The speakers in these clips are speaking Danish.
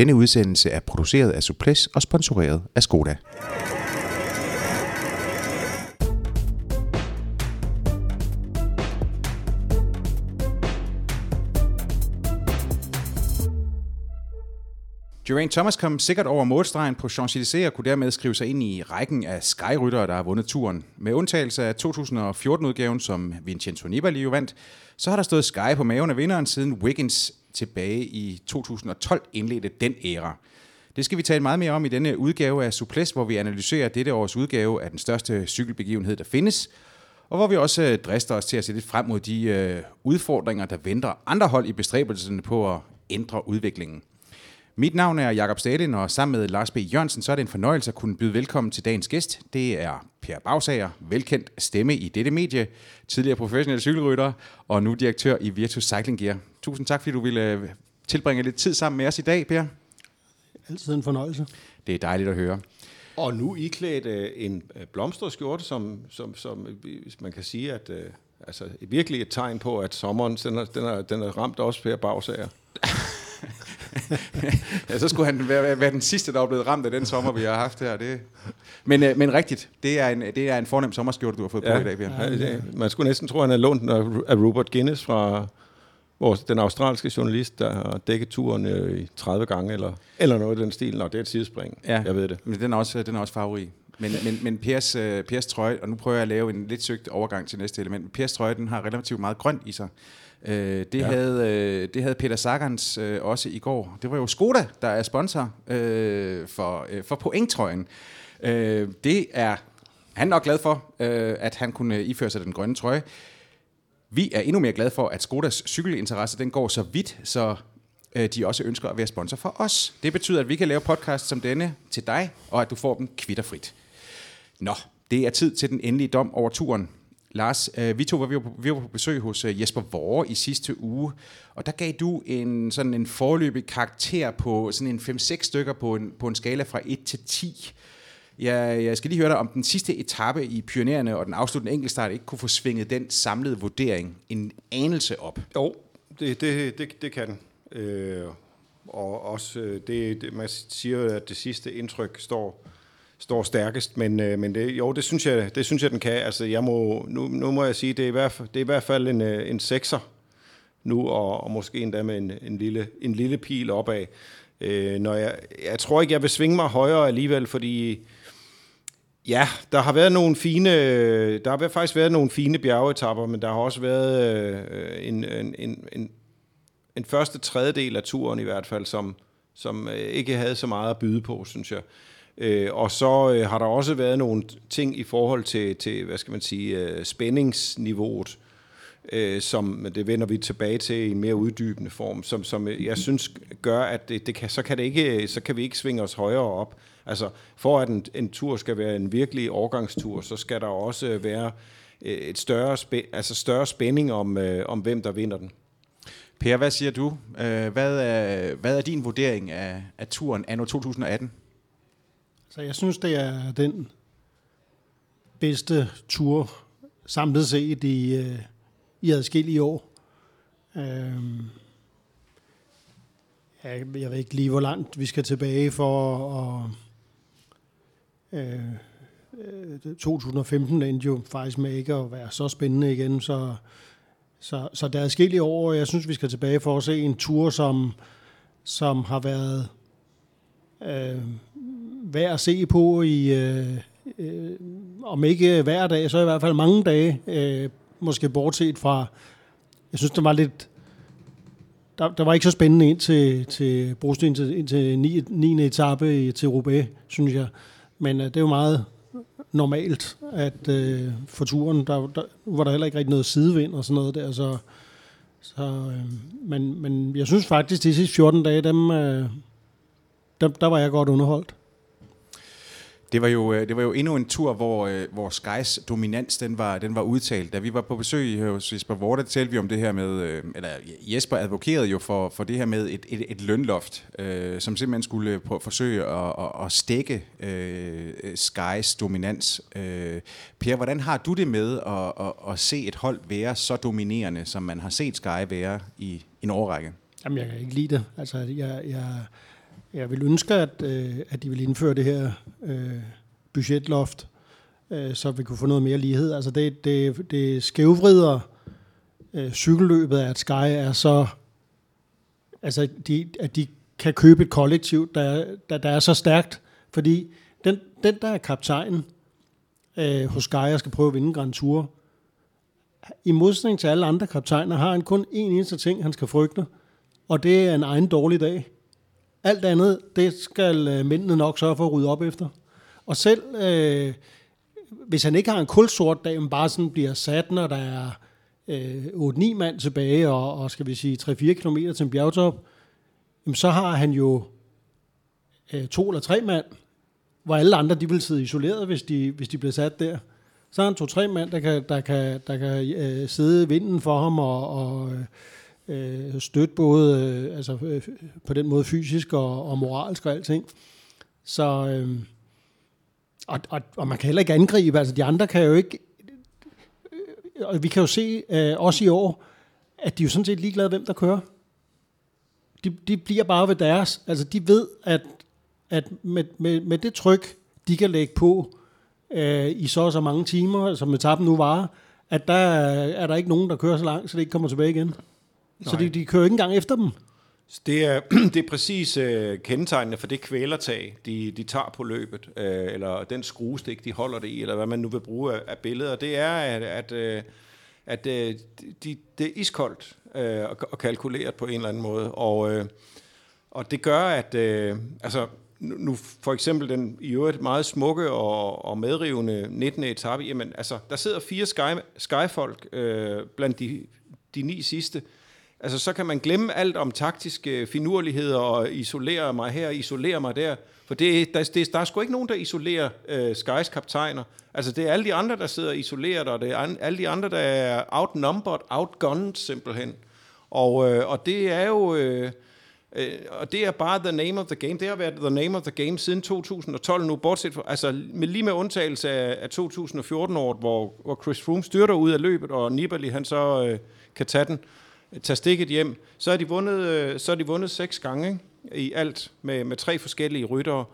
Denne udsendelse er produceret af Suples og sponsoreret af Skoda. Geraint Thomas kom sikkert over målstregen på Champs-Élysées og kunne dermed skrive sig ind i rækken af skyryttere, der har vundet turen. Med undtagelse af 2014-udgaven, som Vincenzo Nibali jo vandt, så har der stået Sky på maven af vinderen siden Wiggins tilbage i 2012 indledte den æra. Det skal vi tale meget mere om i denne udgave af Suples, hvor vi analyserer dette års udgave af den største cykelbegivenhed, der findes, og hvor vi også øh, drister os til at se lidt frem mod de øh, udfordringer, der venter andre hold i bestræbelserne på at ændre udviklingen. Mit navn er Jakob Stadin, og sammen med Lars B. Jørgensen, så er det en fornøjelse at kunne byde velkommen til dagens gæst. Det er Per Bagsager, velkendt stemme i dette medie, tidligere professionel cykelrytter, og nu direktør i Virtus Cycling Gear. Tusind tak, fordi du ville øh, tilbringe lidt tid sammen med os i dag, Per. Altid en fornøjelse. Det er dejligt at høre. Og nu iklædt uh, en blomsterskjorte, som, som, som hvis man kan sige, at uh, altså, virkelig et tegn på, at sommeren den er, den er, den er ramt også Per Bagsager. ja, så skulle han være, være den sidste, der er blevet ramt af den sommer, vi har haft her. Det... Men, øh, men rigtigt, det er, en, det er en fornem sommerskjorte, du har fået ja. på i dag, Bjørn. Ja, det, man skulle næsten tro, at han er lånt af Robert Guinness fra vores, den australske journalist, der har dækket turen øh, 30 gange, eller, eller noget i den stil. Nå, det er et sidespring. Ja, jeg ved det. Men den er også, den er også favorit. Men, men, men Pers, uh, Pers trøje, og nu prøver jeg at lave en lidt søgt overgang til næste element. Pers trøje, den har relativt meget grønt i sig. Øh, det, ja. havde, øh, det havde Peter Sagans øh, også i går. Det var jo Skoda, der er sponsor øh, for, øh, for pointtrøjen. Øh, det er han nok glad for, øh, at han kunne iføre sig den grønne trøje. Vi er endnu mere glade for, at Skodas cykelinteresse den går så vidt, så øh, de også ønsker at være sponsor for os. Det betyder, at vi kan lave podcast som denne til dig, og at du får dem kvitterfrit. Nå, det er tid til den endelige dom over turen. Lars, øh, vi to var, vi var, på, vi var på besøg hos øh, Jesper Vore i sidste uge, og der gav du en sådan en forløbig karakter på sådan en 5-6 stykker på en, på en skala fra 1 til 10. Jeg, jeg skal lige høre dig, om den sidste etape i Pionererne og den afsluttende enkeltstart ikke kunne få svinget den samlede vurdering en anelse op. Jo, det, det, det, det kan den. Øh, og også, øh, det, det, man siger at det sidste indtryk står står stærkest, men, øh, men det, jo, det synes, jeg, det synes jeg, den kan. Altså, jeg må, nu, nu må jeg sige, det er i hvert fald, det er i hvert fald en, øh, en sekser nu, og, og måske endda med en, en, lille, en lille pil opad. Øh, når jeg, jeg tror ikke, jeg vil svinge mig højere alligevel, fordi ja, der har været nogle fine, øh, der har faktisk været nogle fine bjergetapper, men der har også været øh, en, en, en, en, en første tredjedel af turen i hvert fald, som, som øh, ikke havde så meget at byde på, synes jeg. Øh, og så øh, har der også været nogle ting i forhold til, til hvad skal man sige, øh, spændingsniveauet, øh, som det vender vi tilbage til i en mere uddybende form, som, som jeg synes gør, at det, det kan, så, kan det ikke, så kan vi ikke svinge os højere op. Altså, for at en, en tur skal være en virkelig overgangstur, så skal der også være øh, et større, spæ, altså større spænding om, øh, om, hvem der vinder den. Per, hvad siger du? Øh, hvad, er, hvad er din vurdering af, af turen anno 2018? Så jeg synes, det er den bedste tur samlet set i, øh, i adskillige år. Øhm, jeg, jeg ved ikke lige, hvor langt vi skal tilbage for at... Øh, øh 2015 endte jo faktisk med ikke at være så spændende igen, så, så, så der er adskillige år, og jeg synes, vi skal tilbage for at se en tur, som, som har været øh, værd at se på i, øh, øh, om ikke hver dag, så i hvert fald mange dage, øh, måske bortset fra, jeg synes, det var lidt, der, der var ikke så spændende ind til, til Brosten, til, ind til 9. 9. etape til Roubaix, synes jeg. Men øh, det er jo meget normalt, at øh, for turen, der, der var der heller ikke rigtig noget sidevind og sådan noget der, så, så øh, men, men jeg synes faktisk, de sidste 14 dage, dem, øh, der, der var jeg godt underholdt. Det var jo, øh, det var jo endnu en tur, hvor, øh, hvor Skys dominans den var, den var udtalt. Da vi var på besøg hos Jesper Vorte, talte vi om det her med, øh, eller Jesper advokerede jo for, for det her med et, et, et lønloft, øh, som simpelthen skulle på, forsøge at, at, at stikke øh, Skys dominans. Øh, per, hvordan har du det med at, at, at se et hold være så dominerende, som man har set Sky være i, i en årrække? Jamen, jeg kan ikke lide det. Altså, jeg, jeg jeg vil ønske, at, øh, at de vil indføre det her øh, budgetloft, øh, så vi kunne få noget mere lighed. Altså det, det, det skævvrider øh, cykelløbet, at Sky er så... Altså, de, at de kan købe et kollektiv, der, der, der er så stærkt. Fordi den, den der er kaptajnen øh, hos Sky, og skal prøve at vinde Grand Tour, i modsætning til alle andre kaptajner, har han kun én eneste ting, han skal frygte, og det er en egen dårlig dag. Alt andet, det skal øh, mændene nok sørge for at rydde op efter. Og selv øh, hvis han ikke har en kulsort dag, men bare sådan bliver sat, når der er øh, 8-9 mand tilbage, og, og skal vi sige 3-4 km til en bjergtop, jamen så har han jo øh, to eller tre mand, hvor alle andre de vil sidde isoleret, hvis de, hvis de bliver sat der. Så har han to-tre mand, der kan, der kan, der kan øh, sidde i vinden for ham og, og øh, øh, støtte både øh, altså, øh, på den måde fysisk og, og moralsk og alting. Så, øh, og, og, og man kan heller ikke angribe, altså de andre kan jo ikke, øh, og vi kan jo se øh, også i år, at de er jo sådan set ligeglade, hvem der kører. De, de bliver bare ved deres. Altså de ved, at, at med, med, med det tryk, de kan lægge på øh, i så og så mange timer, som etappen nu varer, at der er der ikke nogen, der kører så langt, så det ikke kommer tilbage igen. Nej. Så de, de kører ikke engang efter dem. Det er, det er præcis øh, kendetegnende for det kvælertag, de, de tager på løbet, øh, eller den skruestik, de holder det i, eller hvad man nu vil bruge af, af billeder. Det er, at, at, øh, at øh, de, det er iskoldt øh, og, kalkuleret på en eller anden måde. Og, øh, og det gør, at øh, altså, nu for eksempel den i øvrigt meget smukke og, og medrivende 19. etape, jamen altså, der sidder fire sky, skyfolk øh, blandt de, de ni sidste, Altså, så kan man glemme alt om taktiske finurligheder og isolere mig her, isolere mig der. For det, der, det, der er sgu ikke nogen, der isolerer øh, Skys kaptajner. Altså, det er alle de andre, der sidder isoleret, og det er alle de andre, der er outnumbered, outgunned simpelthen. Og, øh, og det er jo... Øh, øh, og det er bare the name of the game. Det har været the name of the game siden 2012 nu, bortset fra, altså med, lige med undtagelse af, af 2014-året, hvor, hvor Chris Froome styrter ud af løbet, og Nibali han så øh, kan tage den tager stikket hjem, så har de vundet, øh, så har de vundet seks gange ikke? i alt med, med tre forskellige ryttere.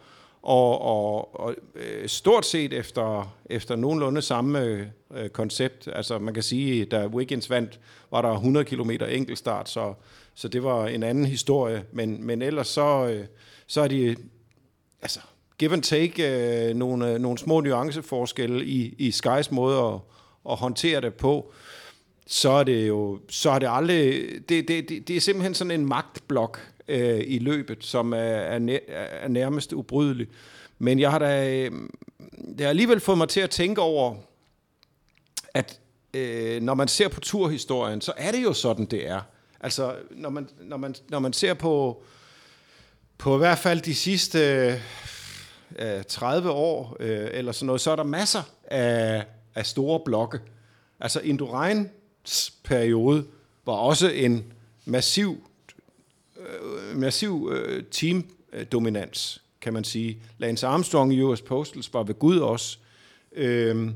Og, og, og øh, stort set efter, efter nogenlunde samme øh, koncept. Altså man kan sige, da Wiggins vandt, var der 100 km enkeltstart, så, så det var en anden historie. Men, men ellers så, øh, så er de, altså give and take, øh, nogle, øh, nogle små nuanceforskelle i, i Skys måde at, at håndtere det på så er det jo så er det aldrig det, det, det, det er simpelthen sådan en magtblok øh, i løbet, som er, er, er nærmest ubrydelig. Men jeg har da øh, det har alligevel fået mig til at tænke over, at øh, når man ser på turhistorien, så er det jo sådan, det er. Altså, når man, når man, når man ser på, på i hvert fald de sidste øh, 30 år, øh, eller sådan noget, så er der masser af, af store blokke. Altså Indurain periode var også en massiv, øh, massiv øh, teamdominans, kan man sige. Lance Armstrong i US Postals var ved Gud også. Øhm,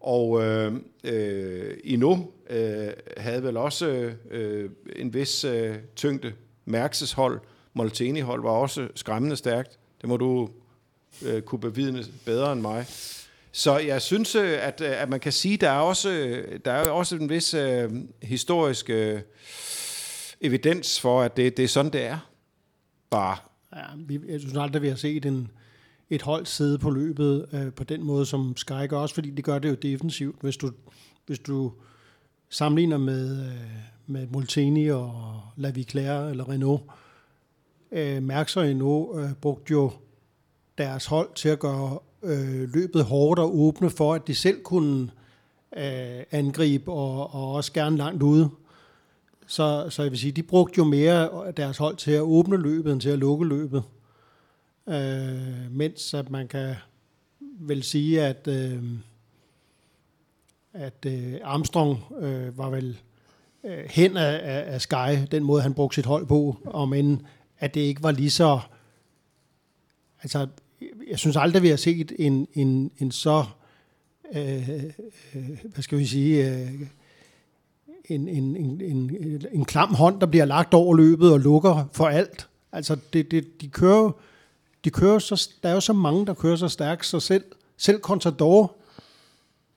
og øh, øh, Ino øh, havde vel også øh, en vis øh, tyngde. Mærkses hold, Molteni hold var også skræmmende stærkt. Det må du øh, kunne bevidne bedre end mig. Så jeg synes, øh, at, øh, at man kan sige, at der er også, øh, der er også en vis øh, historisk øh, evidens for, at det, det er sådan, det er. Bare. Ja, jeg synes aldrig, vi har set en, et hold sidde på løbet øh, på den måde, som Sky gør, også fordi det gør det jo defensivt. Hvis du, hvis du sammenligner med, øh, med Molteni og Laviclaire eller Renault, øh, Mærks og Renault øh, brugte jo deres hold til at gøre øh, løbet hårdt og åbne for, at de selv kunne øh, angribe og, og også gerne langt ude. Så, så jeg vil sige, de brugte jo mere deres hold til at åbne løbet, end til at lukke løbet. Øh, mens at man kan vel sige, at, øh, at øh, Armstrong øh, var vel øh, hen af, af, af Sky, den måde han brugte sit hold på, om end at det ikke var lige så... Altså, jeg synes aldrig, vi har set en, en, en så, øh, øh, hvad skal vi sige, øh, en, en, en, en, en klam hånd, der bliver lagt over løbet og lukker for alt. Altså, det, det, de kører, de kører så, der er jo så mange, der kører så stærkt, så selv, selv Contador,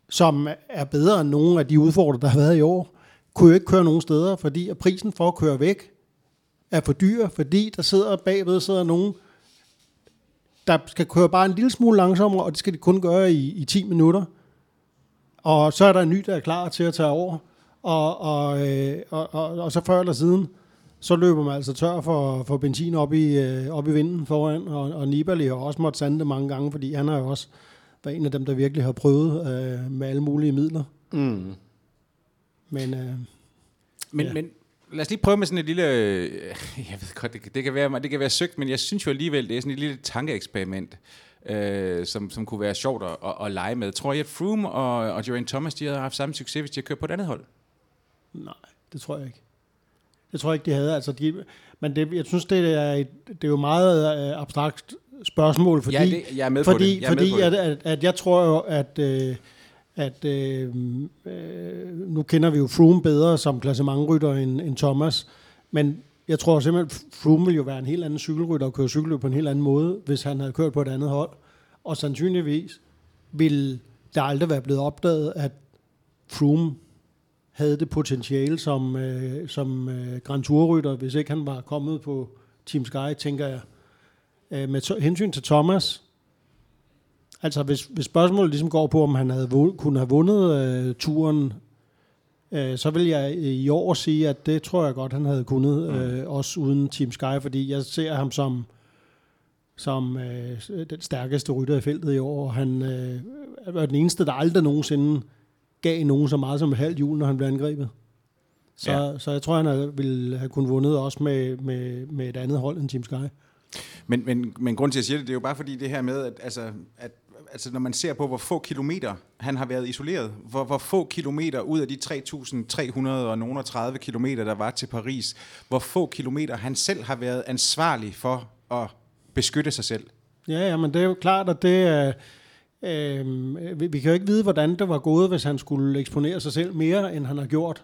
som er bedre end nogle af de udfordrere, der har været i år, kunne jo ikke køre nogen steder, fordi at prisen for at køre væk er for dyr, fordi der sidder bagved sidder nogen, der skal køre bare en lille smule langsommere, og det skal de kun gøre i, i 10 minutter. Og så er der en ny, der er klar til at tage over, og, og, øh, og, og, og så før eller siden, så løber man altså tør for, for benzin op i, øh, op i vinden foran, og, og Nibali har også måttet sande det mange gange, fordi han har jo også været en af dem, der virkelig har prøvet øh, med alle mulige midler. Mm. Men, øh, Men, Ja. men lad os lige prøve med sådan et lille... øh, Jeg ved godt, det, det, kan være, det kan være søgt, men jeg synes jo alligevel, det er sådan et lille tankeeksperiment, øh, som, som kunne være sjovt at, at, at lege med. Tror I, at Froome og, og Geraint Thomas, de havde haft samme succes, hvis de havde kørt på et andet hold? nej, det tror jeg ikke. Det tror jeg ikke, de havde. Altså, de, men det, jeg synes, det er, et, det er jo meget øh, abstrakt spørgsmål, fordi, ja, det, jeg er med på fordi, det. Jeg er fordi med på at, det. at, at jeg tror jo, at, øh, at øh, øh, nu kender vi jo Froome bedre som klassementrytter end, end Thomas, men jeg tror simpelthen, at Froome ville jo være en helt anden cykelrytter og køre cykelløb på en helt anden måde, hvis han havde kørt på et andet hold. Og sandsynligvis ville der aldrig være blevet opdaget, at Froome havde det potentiale som, øh, som øh, Grand Tour-rytter, hvis ikke han var kommet på Team Sky, tænker jeg. Øh, med hensyn til Thomas, altså hvis, hvis spørgsmålet ligesom går på, om han havde vu- kunne have vundet øh, turen, øh, så vil jeg i år sige, at det tror jeg godt, han havde kunnet, øh, også uden Team Sky, fordi jeg ser ham som som øh, den stærkeste rytter i feltet i år. Han øh, var den eneste, der aldrig nogensinde gav nogen så meget som et halvt hjul, når han blev angrebet. Så, Ja. så jeg tror, han havde, ville have kunnet vundet også med, med, med et andet hold end Team Sky. Men, men, men grund til, at jeg siger det, det er jo bare fordi det her med, at, altså, at altså, når man ser på, hvor få kilometer han har været isoleret, hvor, hvor få kilometer ud af de 3.330 kilometer, der var til Paris, hvor få kilometer han selv har været ansvarlig for at beskytte sig selv. Ja, ja, men det er jo klart, at det er... Øh, vi, vi kan jo ikke vide, hvordan det var gået, hvis han skulle eksponere sig selv mere, end han har gjort.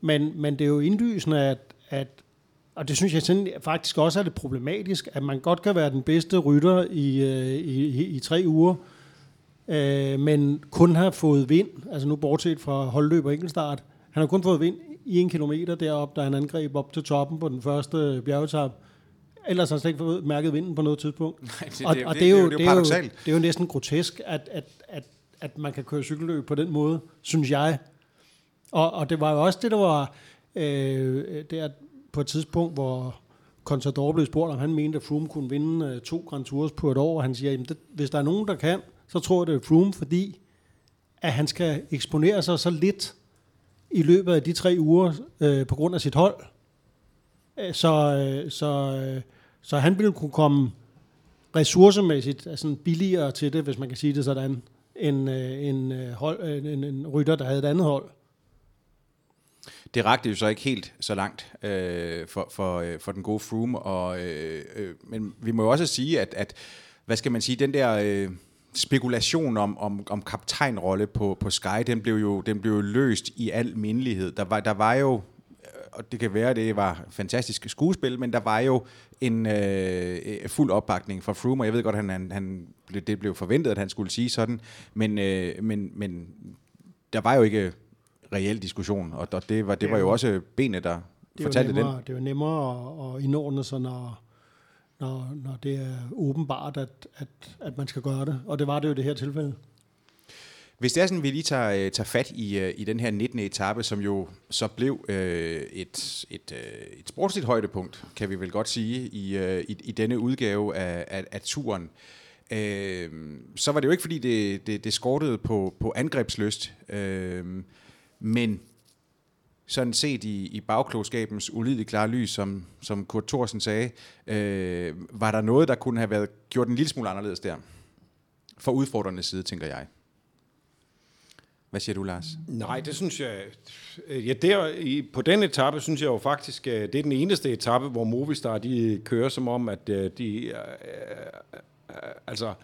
Men, men det er jo indlysende, at, at og det synes jeg sådan, faktisk også er det problematisk, at man godt kan være den bedste rytter i, øh, i, i, i tre uger, øh, men kun har fået vind, altså nu bortset fra holdløb og enkeltstart, han har kun fået vind i en kilometer deroppe, da han angreb op til toppen på den første bjergetap. Ellers har han slet ikke fået mærket vinden på noget tidspunkt. det- og, det- og det- det, er jo, det er jo det, er jo, paradoksalt. det er jo næsten grotesk, at, at, at, at man kan køre cykelløb på den måde, synes jeg. Og, og det var jo også det, der var øh, der på et tidspunkt, hvor Contador blev spurgt, om han mente, at Froome kunne vinde øh, to Grand Tours på et år, og han siger, at hvis der er nogen, der kan, så tror jeg, det er Froome, fordi at han skal eksponere sig så lidt i løbet af de tre uger øh, på grund af sit hold. Øh, så, øh, så, øh, så han ville kunne komme ressourcemæssigt altså billigere til det, hvis man kan sige det sådan, end øh, en, øh, hold, øh, en, en rytter, der havde et andet hold. Det rakte jo så ikke helt så langt øh, for, for, øh, for den gode Froome, og, øh, øh, men vi må jo også sige, at, at hvad skal man sige, den der øh, spekulation om, om, om kaptajnrolle på, på Sky, den blev, jo, den blev jo løst i al mindelighed. Der var, der var jo, øh, og det kan være, det var fantastisk skuespil, men der var jo en øh, øh, fuld opbakning fra Froome, og jeg ved godt, han, han, han, blev- det blev forventet, at han skulle sige sådan, men, øh, men, men der var jo ikke reel diskussion, og og det var, det var jo også benene, der Det fortalte den. nemmere, det er jo nemmere at, at indordne sig, når, når, når det er åbenbart, at, at, at man skal gøre det. Og det var det jo i det her tilfælde. Hvis det er sådan, vi lige tager, øh, tager fat i, øh, i den her 19. etape, som jo så blev øh, et, et, øh, et sportsligt højdepunkt, kan vi vel godt sige, i, i, i denne udgave af, af, af turen, øh, så var det jo ikke, fordi det, det, det skortede på, på angrebsløst, øh, men sådan set i, i bagklogskabens ulideligt klare lys, som, som Kurt Thorsen sagde, øh, var der noget, der kunne have været gjort en lille smule anderledes der? For udfordrende side, tænker jeg. Hvad siger du, Lars? Nej, det synes jeg... Ja, der, i, på den etape synes jeg jo faktisk, øh, det er den eneste etape, hvor Movistar de kører som om, at øh, de... Øh, øh, øh altså,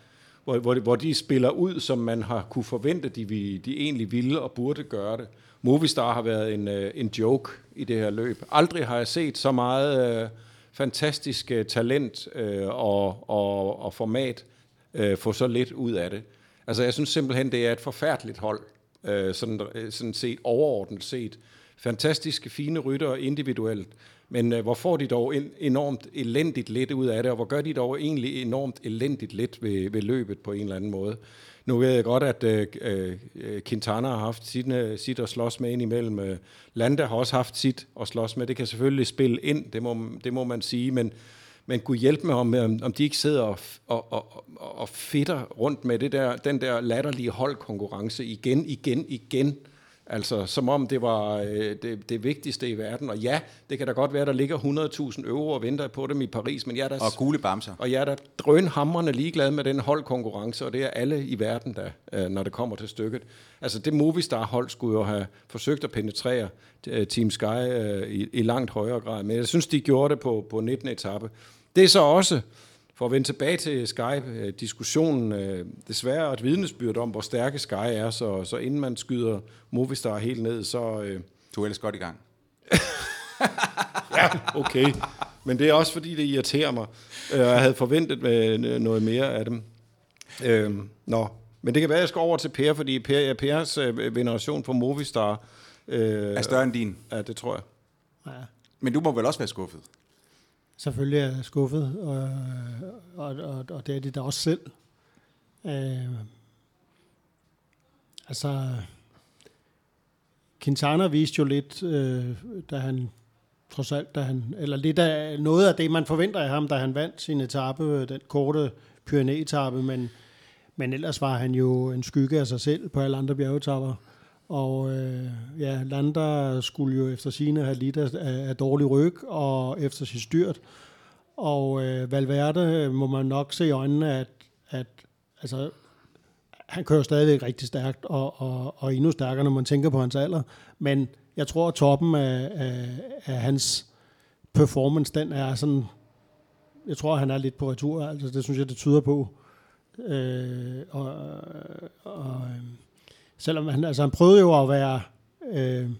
hvor, hvor, de- hvor de spiller ud, som man har kunne forvente, de, vi- de egentlig ville og burde gøre det. Movistar har været en, øh, en joke i det her løb. Aldrig har jeg set så meget øh, fantastisk øh, talent øh, og, og, og format øh, få så lidt ud af det. Altså jeg synes simpelthen, det er et forfærdeligt hold, øh, sådan, øh, sådan set overordnet set. Fantastiske, fine rytter individuelt, men øh, hvor får de dog en, enormt elendigt lidt ud af det, og hvor gør de dog egentlig enormt elendigt lidt ved, ved løbet på en eller anden måde. Nu ved jeg godt, at øh, øh, Quintana har haft sit, øh, sit at slås med indimellem. Øh, Landa har også haft sit at slås med. Det kan selvfølgelig spille ind, det må, det må man sige, men, men kunne hjælpe med, om, øh, om de ikke sidder og, og, og, og fitter rundt med det der, den der latterlige holdkonkurrence igen, igen, igen. Altså, som om det var øh, det, det vigtigste i verden. Og ja, det kan da godt være, der ligger 100.000 euro og venter på dem i Paris, men jeg er da, Og gule bamser. og jeg er da drønhamrende ligeglad med den holdkonkurrence, og det er alle i verden, der, øh, når det kommer til stykket. Altså, det Movistar-hold skulle jo have forsøgt at penetrere øh, Team Sky øh, i, i langt højere grad, men jeg synes, de gjorde det på, på 19. etape. Det er så også, for at vende tilbage til Sky-diskussionen, øh, desværre et vidnesbyrd om, hvor stærke Sky er, så, så inden man skyder Movistar helt ned, så... Øh, Du er ellers godt i gang. ja, okay. Men det er også, fordi det irriterer mig. Øh, Jeg havde forventet med noget mere af dem. Øh, nå, men det kan være, at jeg skal over til Per, fordi per, Pers øh, veneration på Movistar... Øh, Er større end din. Ja, det tror jeg. Ja, Men du må vel også være skuffet? Selvfølgelig er skuffet, og, og, og, og det er de da også selv. Øh, altså, Quintana viste jo lidt, øh, da han trods alt, da han, eller lidt af noget af det, man forventer af ham, da han vandt sin etape, øh, den korte Pyrenæ-etape, men, men ellers var han jo en skygge af sig selv på alle andre bjergetapper. Og øh, ja, Landa skulle jo efter sine have lidt af, af dårlig ryg og efter sit styrt. Og øh, Valverde øh, må man nok se i øjnene, at, at altså, han kører stadigvæk rigtig stærkt, og, og, og endnu stærkere, når man tænker på hans alder. Men jeg tror, at toppen af, af, af hans performance, den er sådan... Jeg tror, han er lidt på retur, altså det synes jeg, det tyder på. Øh, og, og, øh, selvom han, altså han prøvede jo at være øh,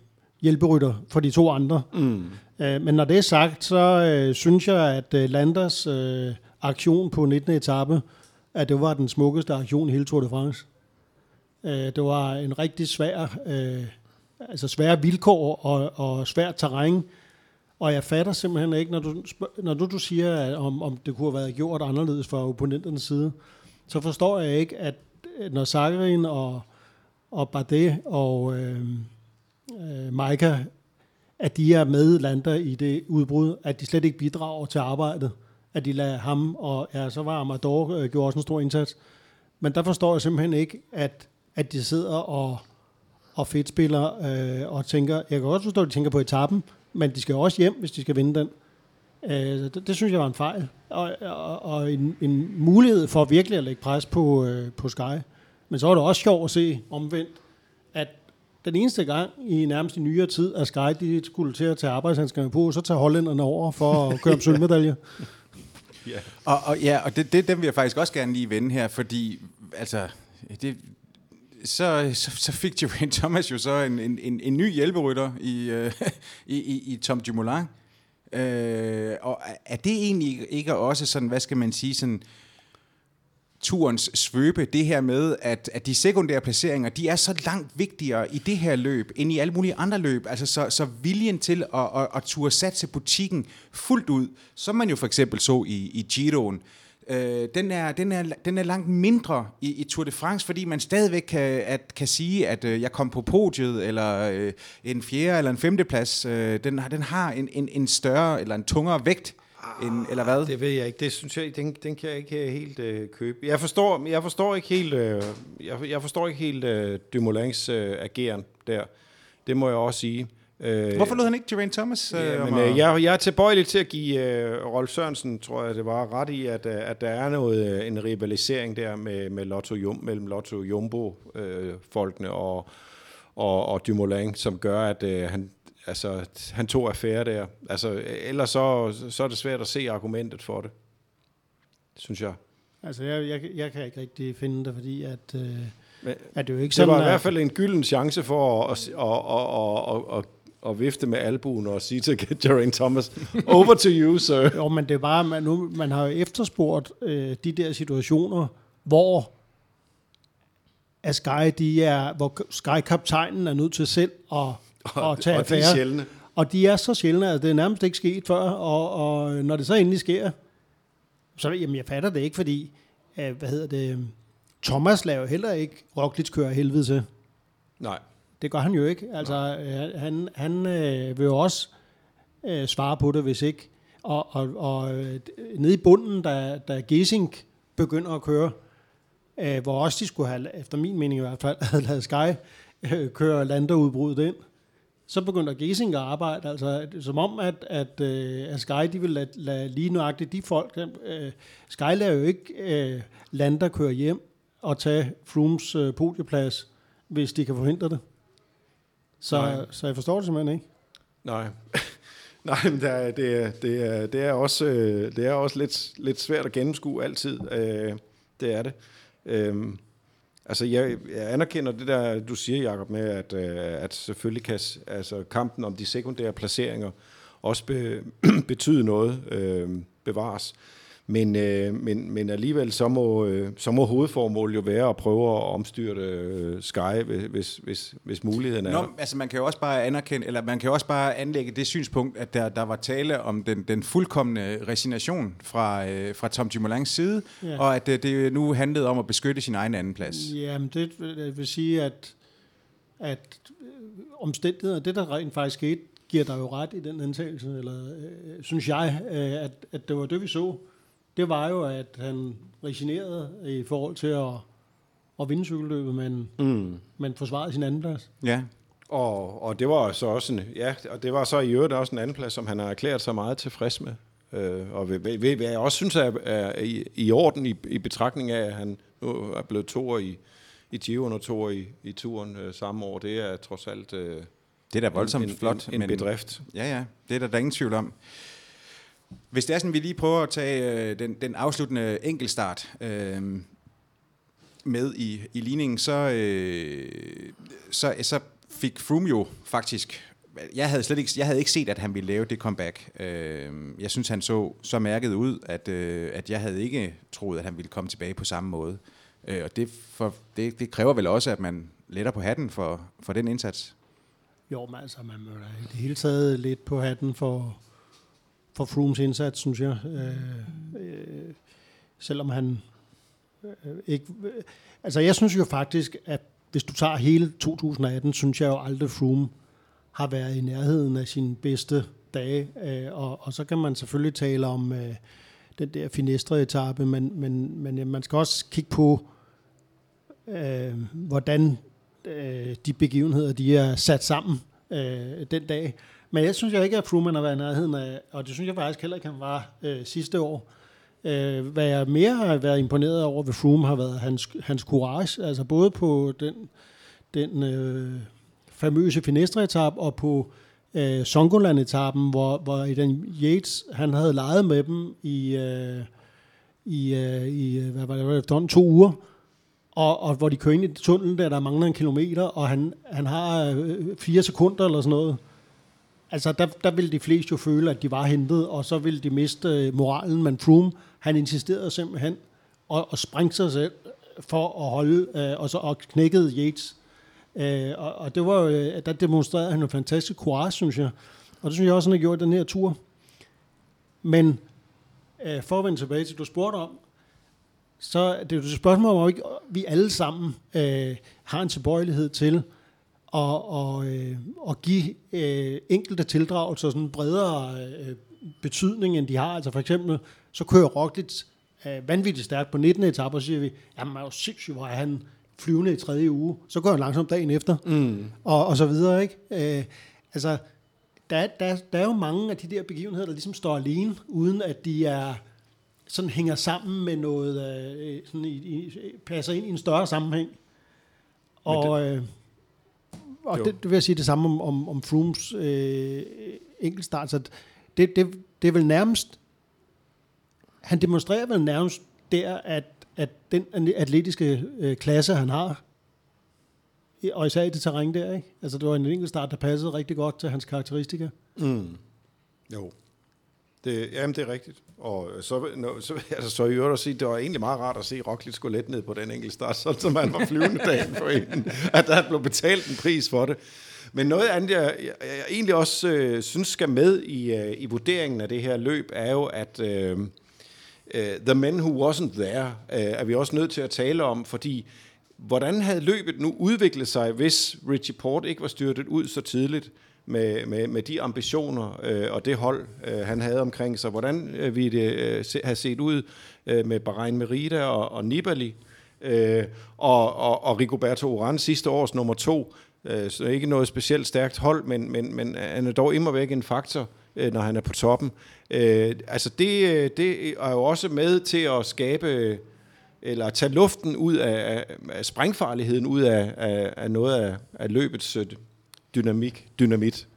hjælperytter for de to andre. Mm. Øh, men når det er sagt, så øh, synes jeg, at øh, Landers øh, aktion på 19. etape, at det var den smukkeste aktion i hele Tour de France. Øh, det var en rigtig svær, øh, altså svære vilkår og, og svært terræn. Og jeg fatter simpelthen ikke, når du, når du, du siger, at om, om det kunne have været gjort anderledes fra opponenternes side, så forstår jeg ikke, at at når Zakarin og, og Bardet og øhm, øh, øh, Maika, at de er med Landa i det udbrud, at de slet ikke bidrager til arbejdet, at de lader ham, og ja, så var Amador øh, gjorde også en stor indsats. Men der forstår jeg simpelthen ikke, at, at de sidder og, og fedtspiller øh, og tænker, jeg kan også forstå, at de tænker på etappen, men de skal også hjem, hvis de skal vinde den. Øh, det, det synes jeg var en fejl, og, og, og en, en mulighed for virkelig at lægge pres på, øh, på Sky. Men så var det også sjovt at se omvendt, at den eneste gang i nærmest i nyere tid, at Sky de skulle til at tage arbejdshandskerne på, så tager hollænderne over for at køre om sølvmedalje. Ja. Og, og ja, og det, det, dem vil jeg faktisk også gerne lige vende her, fordi altså, det, så, så, så fik Geraint Thomas jo så en, en, en, en ny hjælperytter i, øh, i, i, i Tom Dumoulin. Øh, og er det egentlig ikke også sådan, hvad skal man sige, sådan turens svøbe, det her med, at, at de sekundære placeringer, de er så langt vigtigere i det her løb, end i alle mulige andre løb. Altså så, så viljen til at, at, at turde satse butikken fuldt ud, som man jo for eksempel så i, i Giroen, øh, den, er, den, er, den er langt mindre i, i Tour de France, fordi man stadigvæk kan, at, kan sige, at øh, jeg kom på podiet, eller øh, en fjerde eller en femte plads. Øh, den, har- den har en, en, en større eller en tungere vægt, end, eller hvad? Det ved jeg ikke. Det synes jeg, den, den kan jeg ikke helt øh, købe. Jeg forstår, jeg forstår ikke helt, øh, jeg, jeg forstår ikke helt øh, Dumoulins øh, ageren der. Det må jeg også sige. Øh, Hvorfor lod han ikke Geraint Thomas? Øh, Ja, men, øh, jeg, jeg er tilbøjelig til at give øh, Rolf Sørensen, tror jeg, det var ret i, at, øh, at der er noget øh, en rivalisering der med, med Lotto Jum, mellem Lotto Jumbo-folkene og, og, og Dumoulin, som gør, at øh, han, altså, han tog affære der. Altså, ellers så, så er det svært at se argumentet for det, synes jeg. Altså, jeg, jeg, jeg kan ikke rigtig finde det, fordi at, øh, Men, at det jo ikke det sådan, var i at- hvert fald en gylden chance for at, at, at, at, at, at, at vifte med albuen og sige til Geraint Thomas, over to you, sir. Jo, men det er bare, man, nu, man har jo efterspurgt øh, de der situationer, hvor at Sky, de er, hvor Sky-kaptajnen er nødt til selv at, at tage og de er affære. sjældne. Og de er så sjældne, at det er nærmest ikke sket før, og, og når det så endelig sker, så jamen, jeg fatter det ikke, fordi, øh, hvad hedder det, Thomas laver heller ikke Roglic kører helvede til. Nej. Det gør han jo ikke. Altså, øh, han, han øh, vil jo også øh, svare på det, hvis ikke. Og, og, og øh, nede i bunden, da, da Gesink begynder at køre, øh, hvor også de skulle have, efter min mening i hvert fald, havde lavet Sky øh, køre landerudbruddet ind, så begynder Gesink at arbejde. Altså, som om, at, at, øh, at Sky de vil lade, lade lige nøjagtigt de folk. Øh, Sky lader jo ikke øh, lander køre hjem og tage Frooms øh, podieplads, hvis de kan forhindre det. Så, Nej. så jeg forstår det simpelthen ikke. Nej. Nej, men det er, det er, det er, det er også, øh, det er også lidt, lidt svært at gennemskue altid. Øh, Det er det. Øhm, Altså, jeg, jeg anerkender det der, du siger, Jacob, med, at, øh, at selvfølgelig kan altså, kampen om de sekundære placeringer også be, betyde noget, øh, bevares. Men, øh, men, men alligevel, så må, øh, så må hovedformålet jo være at prøve at omstyrte øh, Sky, hvis, hvis, hvis muligheden er Nå, altså man kan jo også bare anerkende, eller man kan jo også bare anlægge det synspunkt, at der, der var tale om den, den fuldkommende resignation fra, øh, fra Tom Dumoulins side, Ja. og at øh, det nu handlede om at beskytte sin egen andenplads. Jamen, det vil- vil sige, at, at øh, omstændigheder, det der rent faktisk skete, giver dig jo ret i den antagelse, eller øh, synes jeg, øh, at, at det var det, vi så. Det var jo, at han resignerede i forhold til at, at vinde cykelløbet, men, Mm. men forsvarede sin anden plads. Ja, Og, og det var så også en, ja, og det var så i øvrigt også en anden plads, som han har erklæret sig meget tilfreds med. Øh, og ved, ved, ved, hvad jeg også synes er, er i, i orden i, i betragtning af, at han nu er blevet toer i, i Giroen og toer i, i turen øh, samme år, det er trods alt øh, det er da voldsomt en, en, flot. en, en bedrift. Ja, ja, det er der, der er ingen tvivl om. Hvis det er sådan, vi lige prøver at tage øh, den, den afsluttende enkeltstart øh, med i, i ligningen, så, øh, så, så fik Froome jo faktisk... Jeg havde slet ikke, jeg havde ikke set, at han ville lave det comeback. Øh, jeg synes, han så så mærket ud, at, øh, at jeg havde ikke troet, at han ville komme tilbage på samme måde. Øh, og det, for, det, det kræver vel også, at man letter på hatten for, for den indsats. Jo, men altså, man må da i det hele taget lidt på hatten for, for Frooms indsats, synes jeg. Øh, øh, selvom han øh, ikke... Øh, altså, jeg synes jo faktisk, at hvis du tager hele 2018, synes jeg jo aldrig, Froome har været i nærheden af sine bedste dage. Øh, og, og så kan man selvfølgelig tale om øh, den der finestre-etappe, men, men, men ja, man skal også kigge på, øh, hvordan øh, de begivenheder, de er sat sammen øh, den dag. Men jeg synes jeg ikke, at Froome har været i nærheden af, og det synes jeg faktisk heller ikke, han var øh, sidste år. Øh, hvad jeg mere har været imponeret over ved Froome, har været hans, hans courage, altså både på den, den øh, famøse Finestre-etap og på øh, Songoland-etappen, hvor, hvor i den Yates, han havde leget med dem i, øh, i, øh, i øh, hvad var det, efterhånden to uger, og, og hvor de kører ind i tunnelen, der der mangler en kilometer, og han, han har øh, fire sekunder eller sådan noget. Altså, der, der ville de fleste jo føle, at de var hentet, og så ville de miste øh, moralen. Men Froome, han insisterede simpelthen og, og sprængte sig selv for at holde, øh, og så og knækkede Yates. Øh, og, og det var jo, øh, der demonstrerede han en fantastisk courage, synes jeg. Og det synes jeg også, han har gjort den her tur. Men øh, for at vende tilbage til, du spurgte om, så det er jo et spørgsmål, om ikke vi alle sammen øh, har en tilbøjelighed til at, og, øh, at give øh, enkelte tildragelser sådan en bredere øh, betydning, end de har. Altså for eksempel, så kører Roglic øh, vanvittigt stærkt på 19. etape, og så siger vi, jamen er jo sindssygt, hvor er han flyvende i tredje uge. Så går han langsomt dagen efter, mm. og, og så videre, ikke? Øh, altså, der, der, der er jo mange af de der begivenheder, der ligesom står alene, uden at de er sådan hænger sammen med noget, øh, sådan i, i, passer ind i en større sammenhæng. Og, det, øh, og Jo. det, det vil jeg sige det samme om, om, om Frooms øh, enkeltstart. Så det, det, det er vel nærmest, han demonstrerer vel nærmest der, at, at den atletiske øh, klasse, han har, og især i det terræn der, ikke? Altså, det var en enkelt start, der passede rigtig godt til hans karakteristika. Mm. Jo. Det, jamen, det er rigtigt. Og så, no, så, altså, så i øvrigt at sige, det var egentlig meget rart at se Roglic gå let ned på den enkelte start, sådan som han var flyvende dagen for en, at der blev betalt en pris for det. Men noget andet, jeg, jeg, jeg egentlig også øh, synes skal med i, øh, i vurderingen af det her løb, er jo, at øh, øh, The Men Who Wasn't There øh, er vi også nødt til at tale om, fordi hvordan havde løbet nu udviklet sig, hvis Richie Port ikke var styrtet ud så tidligt? Med, med, med de ambitioner øh, og det hold, øh, han havde omkring sig. Hvordan øh, vi det øh, se, have set ud øh, med Bahrain Merida og, og Nibali, øh, og, og, og Rigoberto Oran sidste års nummer to. Øh, så ikke noget specielt stærkt hold, men, men, men han er dog immer væk en faktor, øh, når han er på toppen. Øh, altså det, øh, det er jo også med til at skabe eller tage luften ud af, af, af sprængfarligheden ud af, af, af noget af, af løbets øh, dynamik, dynamit,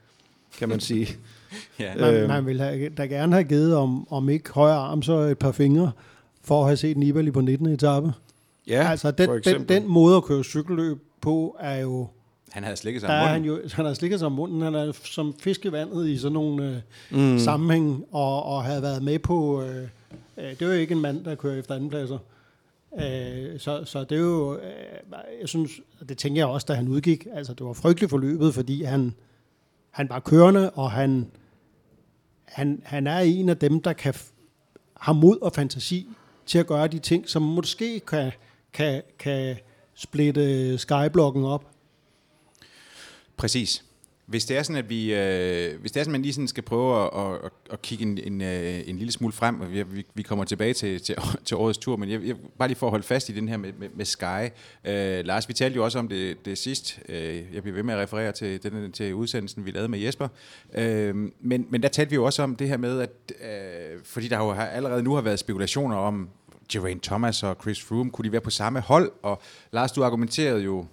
kan man sige. ja. man, øhm. man vil have, da gerne have givet, om, om ikke højre arm, så et par fingre, for at have set Nibali på 19. etape. Ja, altså den, den, den måde at køre cykelløb på, er jo... Han havde slikket sig om munden. Han, jo, han har slikket sig om munden. Han er som fiskevandet i sådan nogle øh, mm. sammenhæng, og, og havde været med på... Øh, øh, det er jo ikke en mand, der kører efter andenpladser. Øh, så, så det er jo, øh, jeg synes, det tænker jeg også, da han udgik, altså det var frygteligt forløbet, fordi han, han var kørende, og han, han, han er en af dem, der kan har mod og fantasi til at gøre de ting, som måske kan, kan, kan splitte skyblokken op. Præcis. Hvis det er sådan, at vi, øh, hvis det er sådan, at man lige sådan skal prøve at, at, at kigge en, en, øh, en lille smule frem, og vi, vi, vi kommer tilbage til, til, til årets tur, men jeg, jeg, bare lige for at holde fast i den her med, med, med Sky. Øh, Lars, vi talte jo også om det, det sidst. Øh, jeg bliver ved med at referere til, den, til udsendelsen, vi lavede med Jesper. Øh, men, men der talte vi jo også om det her med, at øh, fordi der jo har, allerede nu har været spekulationer om, Geraint Thomas og Chris Froome, kunne de være på samme hold? Og Lars, du argumenterede jo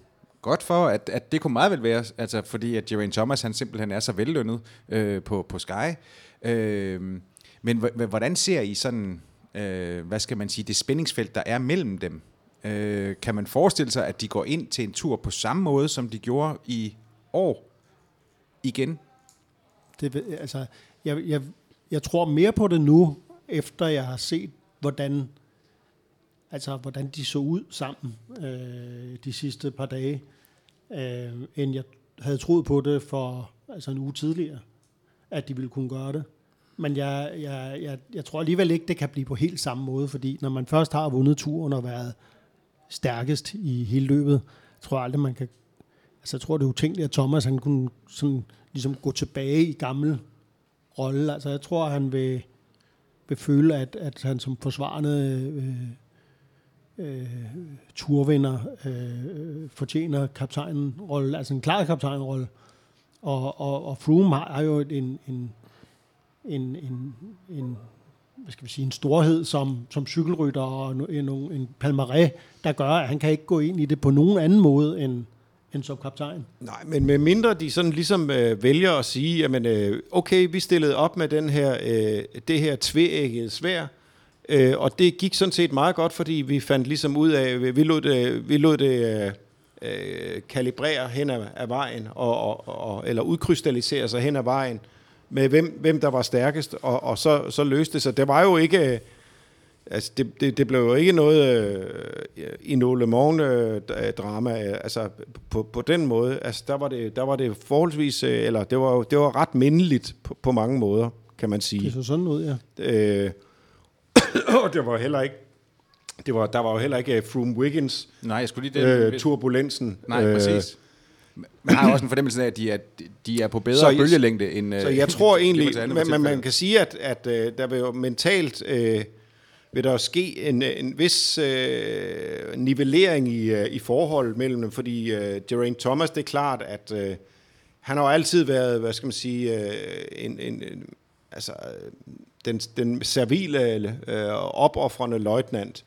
godt for, at, at det kunne meget vel være, altså fordi at Geraint Thomas han simpelthen er så vellønnet øh, på, på Sky. Øh, men hvordan ser I sådan, øh, hvad skal man sige, det spændingsfelt, der er mellem dem? Øh, kan man forestille sig, at de går ind til en tur på samme måde, som de gjorde i år igen? Det, altså, jeg, jeg, jeg tror mere på det nu, efter jeg har set, hvordan altså hvordan de så ud sammen øh, de sidste par dage, øh, end jeg havde troet på det for altså en uge tidligere, at de ville kunne gøre det. Men jeg, jeg, jeg, jeg tror alligevel ikke, det kan blive på helt samme måde, fordi når man først har vundet turen og været stærkest i hele løbet, tror jeg aldrig, man kan... Altså, jeg tror, det er utænkeligt, at Thomas han kunne sådan, ligesom gå tilbage i gammel rolle. Altså, jeg tror, han vil, vil føle, at, at han som forsvarende øh, øh, turvinder øh, fortjener kaptajnen rolle, altså en klar kaptajnrolle. Og, og, og Froome har, jo en, en, en, en, en hvad skal vi sige, en storhed som, som cykelrytter og en, en, en palmaré, der gør, at han kan ikke gå ind i det på nogen anden måde end, end som kaptajn. Nej, men med mindre de sådan ligesom øh, vælger at sige, jamen øh, okay, vi stillede op med den her, øh, det her tvææggede svær, Øh, og det gik sådan set meget godt, fordi vi fandt ligesom ud af, vi lod det, vi lod det øh, kalibrere hen ad, ad vejen, og, og, og, eller udkrystallisere sig hen ad vejen, med hvem, hvem der var stærkest, og, og så, så løste det sig. Det var jo ikke... Altså, det, det, det blev jo ikke noget øh, i Le Mans-drama, øh, altså på, på den måde. Altså, der var det, der var det forholdsvis, øh, eller det var, det var ret mindeligt på, på mange måder, kan man sige. Det så sådan ud, ja. Øh, og det var heller ikke det var, der var jo heller ikke uh, Froome Wiggins Nej, jeg skulle lige det. Uh, turbulensen. Nej, uh, præcis. Man har også en fornemmelse af, at de er, de er på bedre så, bølgelængde end... Så jeg tror egentlig, man, man, man kan sige, at, at uh, der vil jo mentalt uh, vil der ske en, en vis uh, nivellering i, uh, i forhold mellem dem, fordi uh, Geraint Thomas, det er klart, at uh, han har jo altid været, hvad skal man sige, uh, en, en, en altså den, den servile, øh, opoffrende løjtnant.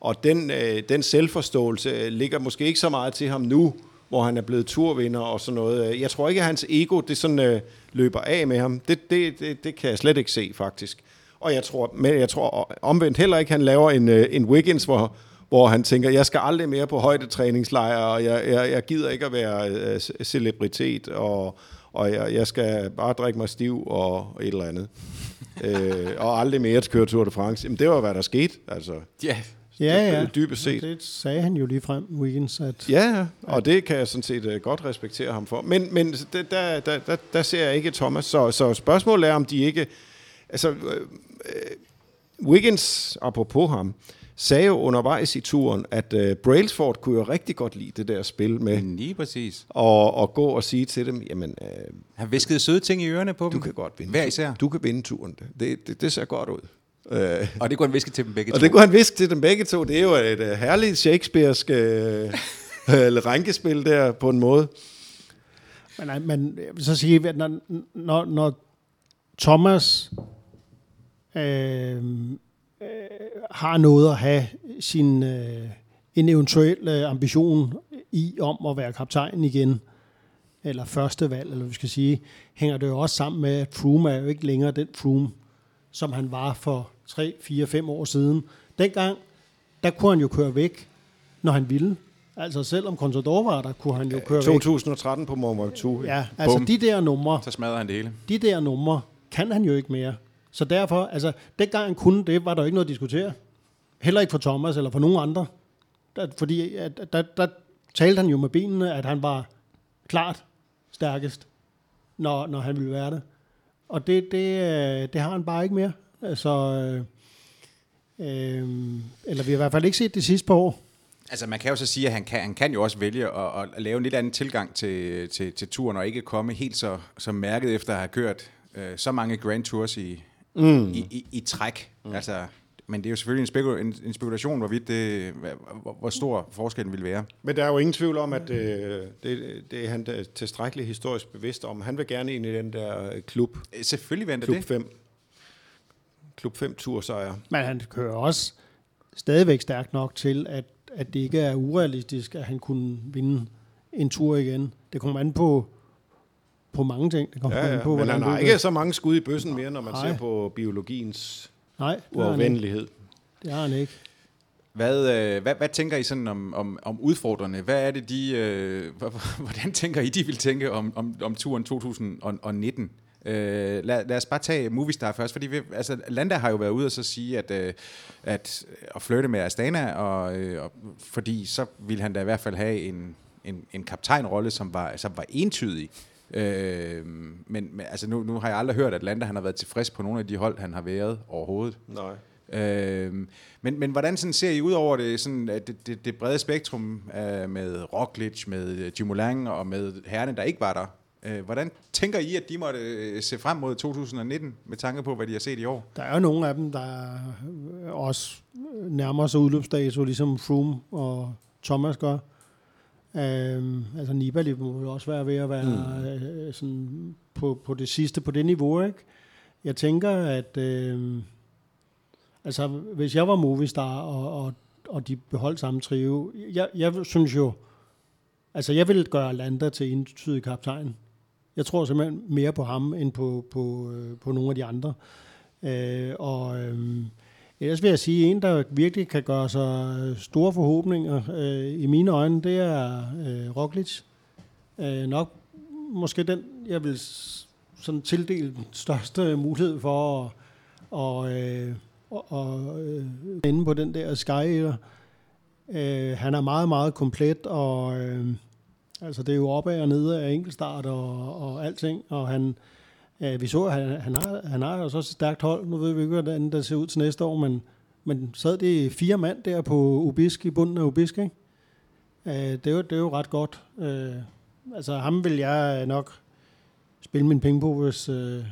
Og den, øh, den selvforståelse øh, ligger måske ikke så meget til ham nu, hvor han er blevet turvinder og sådan noget. Jeg tror ikke, at hans ego det sådan, øh, løber af med ham. Det, det, det, det kan jeg slet ikke se, faktisk. Og jeg tror, men jeg tror omvendt heller ikke, at han laver en, øh, en Wiggins, hvor, hvor han tænker, jeg skal aldrig mere på højdetræningslejre, og jeg, jeg, jeg gider ikke at være øh, celebritet, og, og jeg, jeg skal bare drikke mig stiv og et eller andet. øh, og aldrig mere at køre Tour de France. Jamen, det var, hvad der skete. Altså, Ja, Ja, ja. Dybest set. Det sagde han jo lige frem, Wiggins, at Ja, ja, og det kan jeg sådan set uh, godt respektere ham for. Men, men det, der, der, der, der ser jeg ikke Thomas. Så, så spørgsmålet er, om de ikke... Altså, øh, Wiggins, apropos ham, sagde jo undervejs i turen, at uh, Brailsford kunne jo rigtig godt lide det der spil med lige præcis. og, og gå og sige til dem, jamen, uh, Han viskede søde ting i ørerne på du dem. kan godt vinde. Hver turen. især. Du kan vinde turen. Det, det, det ser godt ud. Uh, Og det kunne han viske til dem begge og to. det kunne han viske til dem begge to. Det er jo et uh, herligt shakespearsk uh, rænkespil der på en måde. Men, nej, men jeg vil så sige, at når, når, når Thomas øh, øh, har noget at have sin, øh, en eventuel øh, ambition i om at være kaptajn igen, eller første valg, eller hvad vi skal sige, hænger det jo også sammen med, at Froome er jo ikke længere den Froome, som han var for 3, 4, 5 år siden. Dengang, der kunne han jo køre væk, når han ville. Altså selvom Contador var der, kunne han jo køre væk. 2013 på Mont Ventoux. Ja, altså Bum. de der numre, Så smadrer han det hele. de der numre kan han jo ikke mere. Så derfor, altså, dengang han kunne det, var der jo ikke noget at diskutere. Heller ikke for Thomas eller for nogen andre. Der, fordi at, der, der talte han jo med benene, at han var klart stærkest, når, når han ville være det. Og det, det, øh, det har han bare ikke mere. Altså, øh, øh, eller vi har i hvert fald ikke set det sidste par år. Altså man kan jo så sige, at han kan, han kan jo også vælge at, at lave en lidt anden tilgang til, til, til turen, og ikke komme helt så, så mærket efter at have kørt øh, så mange Grand Tours i, mm. i, i, i træk. Mm. Altså, men det er jo selvfølgelig en, spekul- en, en spekulation, hvorvidt det, hvor, hvor stor forskellen vil være. Men der er jo ingen tvivl om, at øh, det, det er han da tilstrækkeligt historisk bevidst om. Han vil gerne ind i den der øh, klub, Øh, Selvfølgelig venter klub det. 5. Klub 5 tursejr. Men han kører også stadigvæk stærkt nok til, at, at det ikke er urealistisk, at han kunne vinde en tur igen. Det kommer an på, på mange ting. Det kommer Ja, ja. på, Men han har ikke så mange skud i bøssen mere, når man Nej. ser på biologiens Nej, uafvendelighed. det har han ikke. Hvad, øh, hvad, hvad tænker I sådan om, om, om udfordrerne? Hvad er det, de, øh, hvordan tænker I, de vil tænke om, om, om turen 2019? Øh, lad, lad os bare tage Movistar først, fordi vi, altså, Landa har jo været ude og så sige, at, øh, at at flirte med Astana, og, øh, og, fordi så ville han da i hvert fald have en, en, en kaptajnrolle, som var, som var entydig. Øh, men, men altså nu, nu har jeg aldrig hørt, at Landa han har været tilfreds på nogle af de hold, han har været overhovedet. Nej. Øhm, men, men hvordan sådan ser I ud over det, sådan, at det, det, det brede spektrum øh, med Roglic, med Dumoulin og med herrene, der ikke var der? Øh, hvordan tænker I, at de måtte øh, se frem mod 2019 med tanke på, hvad de har set i år? Der er jo nogle af dem, der øh, også nærmer sig udløbsdato, ligesom Froome og Thomas gør. Øhm, altså Nibali må jo også være ved at være mm. øh, sådan på, på det sidste, på det niveau, ikke? Jeg tænker, at øh, altså, hvis jeg var Movistar, og, og, og de beholdt samme trio, jeg, jeg synes jo, altså jeg vil gøre Landa til entydig kaptajn. Jeg tror simpelthen mere på ham, end på, på, øh, på nogle af de andre. Øh, og øh, ellers vil jeg sige, en, der virkelig kan gøre sig store forhåbninger øh, i mine øjne, det er øh, Roglic. Øh, nok måske den, jeg vil sådan tildele den største mulighed for at og, øh, og, og, øh, inde på den der Sky. Øh, han er meget, meget komplet, og øh, altså det er jo opad og nede af enkeltstart og, og alting, og han, øh, vi så, at han, han, har, han har jo så et stærkt hold, nu ved vi ikke, hvordan det ser ud til næste år, men, men sad det fire mand der på Ubisk, i bunden af Ubisk, ikke? Øh, det, er jo, det er jo ret godt. Øh, altså ham vil jeg nok spille mine penge på, hvis, øh,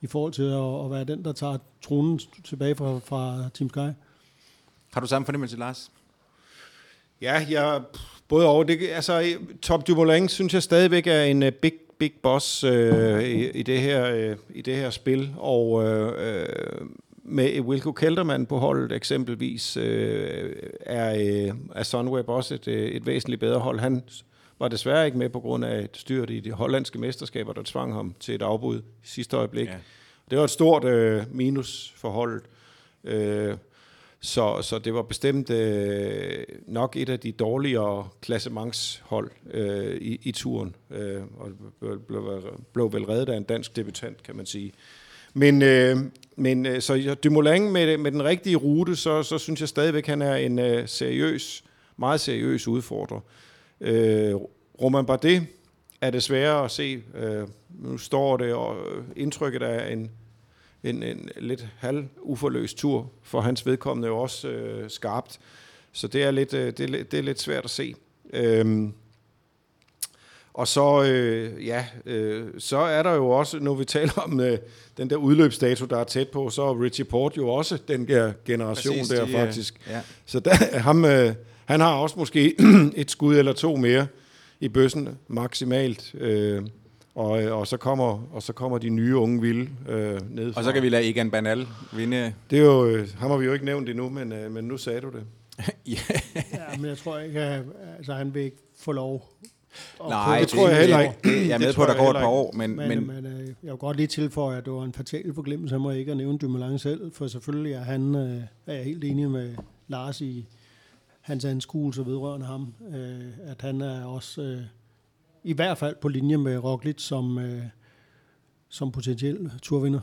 i forhold til at, at være den, der tager tronen tilbage fra, fra Team Sky. Har du samme fornemmelse, Lars? Ja, jeg, både over. Det, altså, Top Dumoulin synes jeg stadigvæk er en uh, big, big boss uh, i, i, det her, uh, i det her spil. Og uh, med Wilco Kelderman på holdet eksempelvis, uh, er, uh, er Sunweb også et, uh, et væsentligt bedre hold. Han var desværre ikke med på grund af et styrt i de hollandske mesterskaber, der tvang ham til et afbud i sidste øjeblik. Ja. Det var et stort uh, minus for holdet. Uh, så, så det var bestemt øh, nok et af de dårligere klassementshold øh, i, i turen, øh, og blev, blev, blev vel reddet af en dansk debutant, kan man sige. Men, øh, men øh, så Dumoulin med, med den rigtige rute, så, så synes jeg stadigvæk, han er en øh, seriøs, meget seriøs udfordrer. Øh, Roman Bardet er desværre at se. Øh, nu står det, og øh, indtrykket af en, en, en lidt halv uforløs tur for hans vedkommende jo også øh, skarpt. Så det er, lidt, øh, det, er, det er lidt svært at se. Øh, og så, øh, ja, øh, så er der jo også, når vi taler om øh, den der udløbsdato, der er tæt på, så er Richie Port jo også den der generation Præcis, der de, faktisk. Ja. Så der, ham, øh, han har også måske et skud eller to mere i bøssen maksimalt. Øh, og, og, så kommer, og så kommer de nye unge vilde øh, ned. Og så kan vi lade Egan Banal vinde. Det er jo, øh, ham har vi jo ikke nævnt endnu, men, øh, men nu sagde du det. ja. ja, men jeg tror ikke, at altså, han vil ikke få lov Nej, det, det tror jeg heller ikke. Det, jeg er med på, at der går et par år, men... Men, men, men øh, jeg vil godt lige tilføje, at det var en fatal forglemmelse. Han må ikke at nævne Dumoulin selv, for selvfølgelig er han øh, er jeg helt enig med Lars i hans anskuelse vedrørende ham, øh, at han er også øh, i hvert fald på linje med Roglic som, øh, som potentiel turvinder.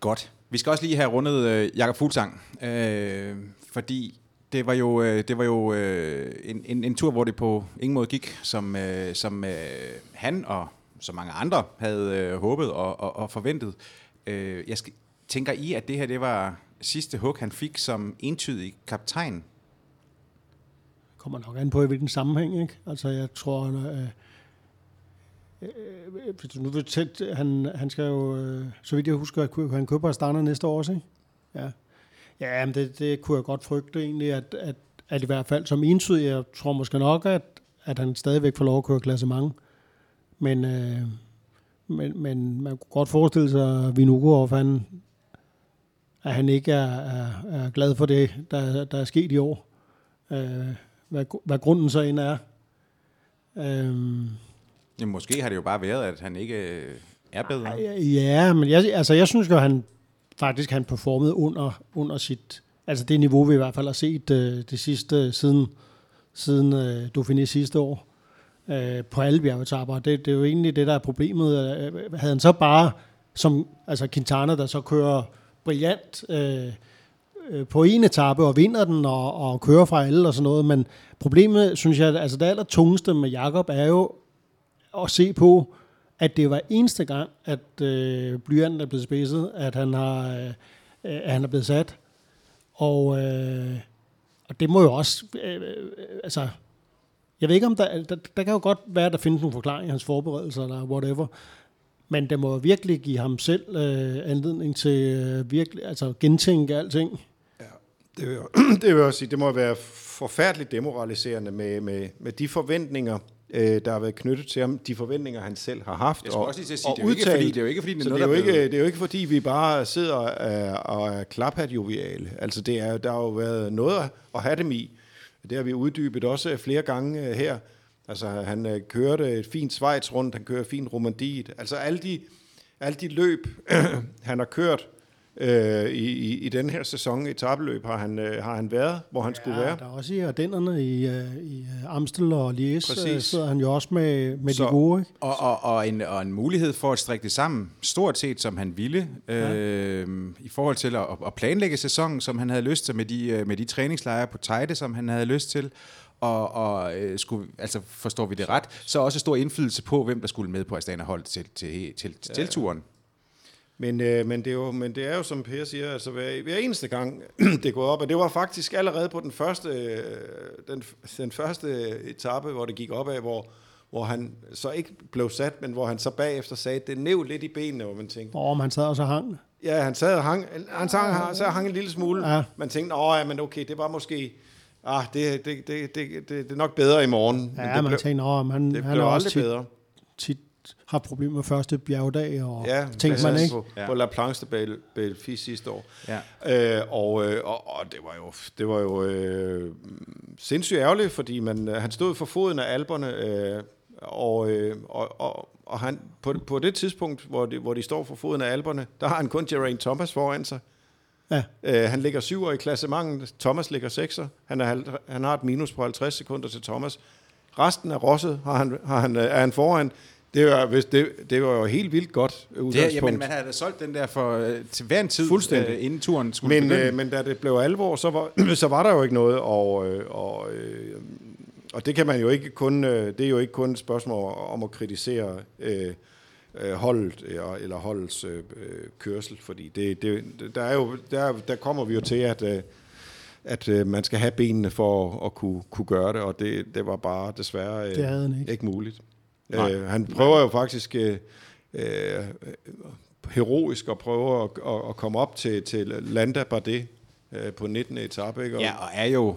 Godt. Vi skal også lige have rundet øh, Jakob Fuglsang, øh, fordi det var jo, øh, det var jo øh, en, en, en tur, hvor det på ingen måde gik, som, øh, som øh, han og så mange andre havde øh, håbet og, og, og forventet. Øh, jeg skal, tænker I, at det her det var sidste hug, han fik som entydig kaptajn? Kommer nok an på, i hvilken sammenhæng. Ikke? Altså, jeg tror, øh, øh, nu vil tæt, han, han skal jo, øh, så vidt jeg husker, at han køber Astana næste år også, ikke? Ja. Ja, men det, det kunne jeg godt frygte egentlig, at, at, at i hvert fald som entydig, jeg tror måske nok, at, at han stadigvæk får lov at køre klassement. Men, øh, men, men man kunne godt forestille sig, at Vinugor, han, at han ikke er, er, er glad for det, der, der er sket i år. Øh, hvad, hvad grunden så end er. Øh, Jamen, måske har det jo bare været, at han ikke øh, er bedre. Ja, men jeg, altså, jeg synes jo, at han faktisk han performede under, under sit, altså det niveau, vi i hvert fald har set øh, det sidste, siden, siden øh, Dauphiné sidste år, øh, på alle bjergetapper. Det, det er jo egentlig det, der er problemet. Øh, havde han så bare, som altså Quintana, der så kører brillant øh, Øh, på en etape og vinder den og, og kører fra alle og sådan noget, men problemet, synes jeg, altså det aller tungeste med Jakob er jo at se på, at det var eneste gang, at øh, blyanten er blevet spidset, at han har, øh, at han er blevet sat. Og, øh, og det må jo også, øh, øh, altså, jeg ved ikke om der, der, der kan jo godt være, at der findes nogle forklaringer i hans forberedelser eller whatever, men det må virkelig give ham selv øh, anledning til øh, virkelig, altså gentænke alting. Det vil, jeg, det vil jeg sige, det må være forfærdeligt demoraliserende med, med, med de forventninger, øh, der har været knyttet til ham, de forventninger, han selv har haft. Jeg og, også lige til at sige, det er, jo ikke, fordi, det er jo ikke fordi, det er noget, det er, jo ikke, det er jo ikke fordi, vi bare sidder og, og er klaphat joviale. Altså, det er, der har jo været noget at have dem i. Det har vi uddybet også flere gange øh, her. Altså, han øh, kørte et fint Schweiz rundt, han kører fint Romandiet. Altså, alle de, alle de løb, han har kørt, øh, i, i, i den her sæson i tabeløb har han, øh, har han været, hvor han ja, skulle være. der er også i Ardennerne i, øh, i øh, Amstel og Lies, øh, sidder han jo også med, med Så, de gode. Ikke? Og, og, og, en, og en mulighed for at strikke det sammen, stort set som han ville, ja. øh, i forhold til at, at planlægge sæsonen, som han havde lyst til, med de, med de træningslejre på Tejde, som han havde lyst til, og, og øh, skulle, altså forstår vi det ret, så også stor indflydelse på, hvem der skulle med på Astana hold til, til, til, til, ja. til turen. Men, øh, men, det er jo, men det er jo, som Per siger, altså hver, hver eneste gang, det går op, og det var faktisk allerede på den første, øh, den, den første etape, hvor det gik opad, hvor, hvor han så ikke blev sat, men hvor han så bagefter sagde, det næv lidt i benene, hvor man tænkte... Åh, oh, han sad og så hang. Ja, han sad og hang, han sang, han, så hang en lille smule. Ja. Man tænkte, åh, ja, men okay, det var måske... Ah, det, det, det, det, det, det er nok bedre i morgen. Ja, men det man blev, tænkte, åh, han, det han blev aldrig tit, bedre. tit har problemer med første bjergdag, og ja, tænkte man ikke. På, ja. på La Planche de Belfi sidste år. Ja. Øh, og, øh, og, og det var jo, det var jo øh, sindssygt ærgerligt, fordi man, han stod for foden af alberne, øh, og, øh, og, og, og han, på, på det tidspunkt, hvor de, hvor de står for foden af alberne, der har han kun Geraint Thomas foran sig. Ja. Øh, han ligger syver i klassementet, Thomas ligger sekser. Han, er, han har et minus på 50 sekunder til Thomas. Resten af Rosset har han, har han, øh, er han foran. Det var, hvis det, det var jo helt vildt godt Det, udgangspunkt. jamen, man havde da solgt den der for øh, til hver en tid, Fuldstændig. øh, inden turen skulle men, begynde. øh, men da det blev alvor, så var, så var der jo ikke noget, og, øh, og, øh, og det kan man jo ikke kun, øh, det er jo ikke kun et spørgsmål om at kritisere øh, øh, holdet eller, eller holdets øh, kørsel, fordi det, det, der, er jo, der, der kommer vi jo til, at, øh, at øh, man skal have benene for at kunne, kunne gøre det, og det, det var bare desværre øh, Det ikke. ikke muligt. Nej. Øh, han prøver jo faktisk øh, øh, heroisk at prøve at, at, at komme op til, til Landa Bardet øh, på 19. etape, ikke? Og, Ja, og er jo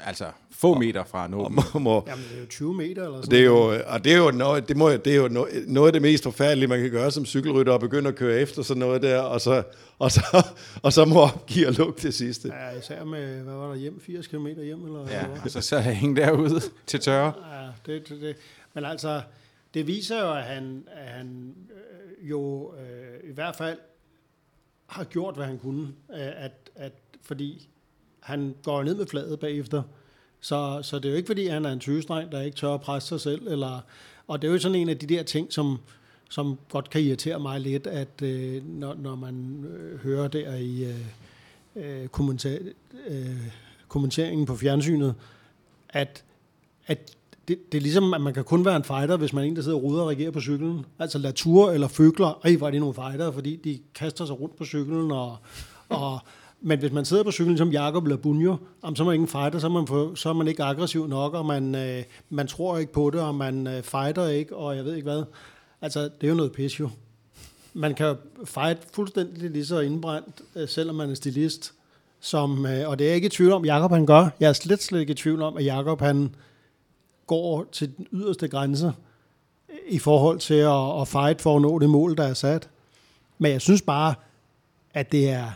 altså få meter fra nå. og må, Jamen, det er jo 20 meter eller sådan det er jo, og det er jo, noget, det må, det er jo noget, noget af det mest forfærdelige, man kan gøre som cykelrytter, og begynde at køre efter sådan noget der, og så, og så, og så må opgive at lukke det sidste. Ja, især med, hvad var der hjem, 80 km hjem, eller Ja, hvad? og så så hænge derude til tørre. Ja, det, det, det. Men altså, det viser jo, at han, at han øh, jo øh, i hvert fald har gjort, hvad han kunne. Øh, at, at, fordi han går ned med fladet bagefter. Så, så det er jo ikke, fordi han er en tyvestreng, der ikke tør at presse sig selv. Eller, og det er jo sådan en af de der ting, som, som godt kan irritere mig lidt, at øh, når, når man øh, hører der i øh, øh kommenter, øh, kommenteringen på fjernsynet, at, at det, det er ligesom, at man kan kun være en fighter, hvis man er en, der sidder og ruder og regerer på cyklen. Altså Latour eller Føgler, ej, var det nogle fighter, fordi de kaster sig rundt på cyklen. Og, og, men hvis man sidder på cyklen som Jakob eller Bunjo, så er man ikke en fighter, så er man, for, så er man ikke aggressiv nok, og man, øh, man tror ikke på det, og man øh, fighter ikke, og jeg ved ikke hvad. Altså, det er jo noget pis jo. Man kan fight fuldstændig lige så indbrændt, øh, selvom man er stilist. Som, øh, og det er jeg ikke i tvivl om, Jakob han gør. Jeg er slet, slet ikke i tvivl om, at Jakob han går til den yderste grænse i forhold til at, at fight for at nå det mål, der er sat. Men jeg synes bare, at det er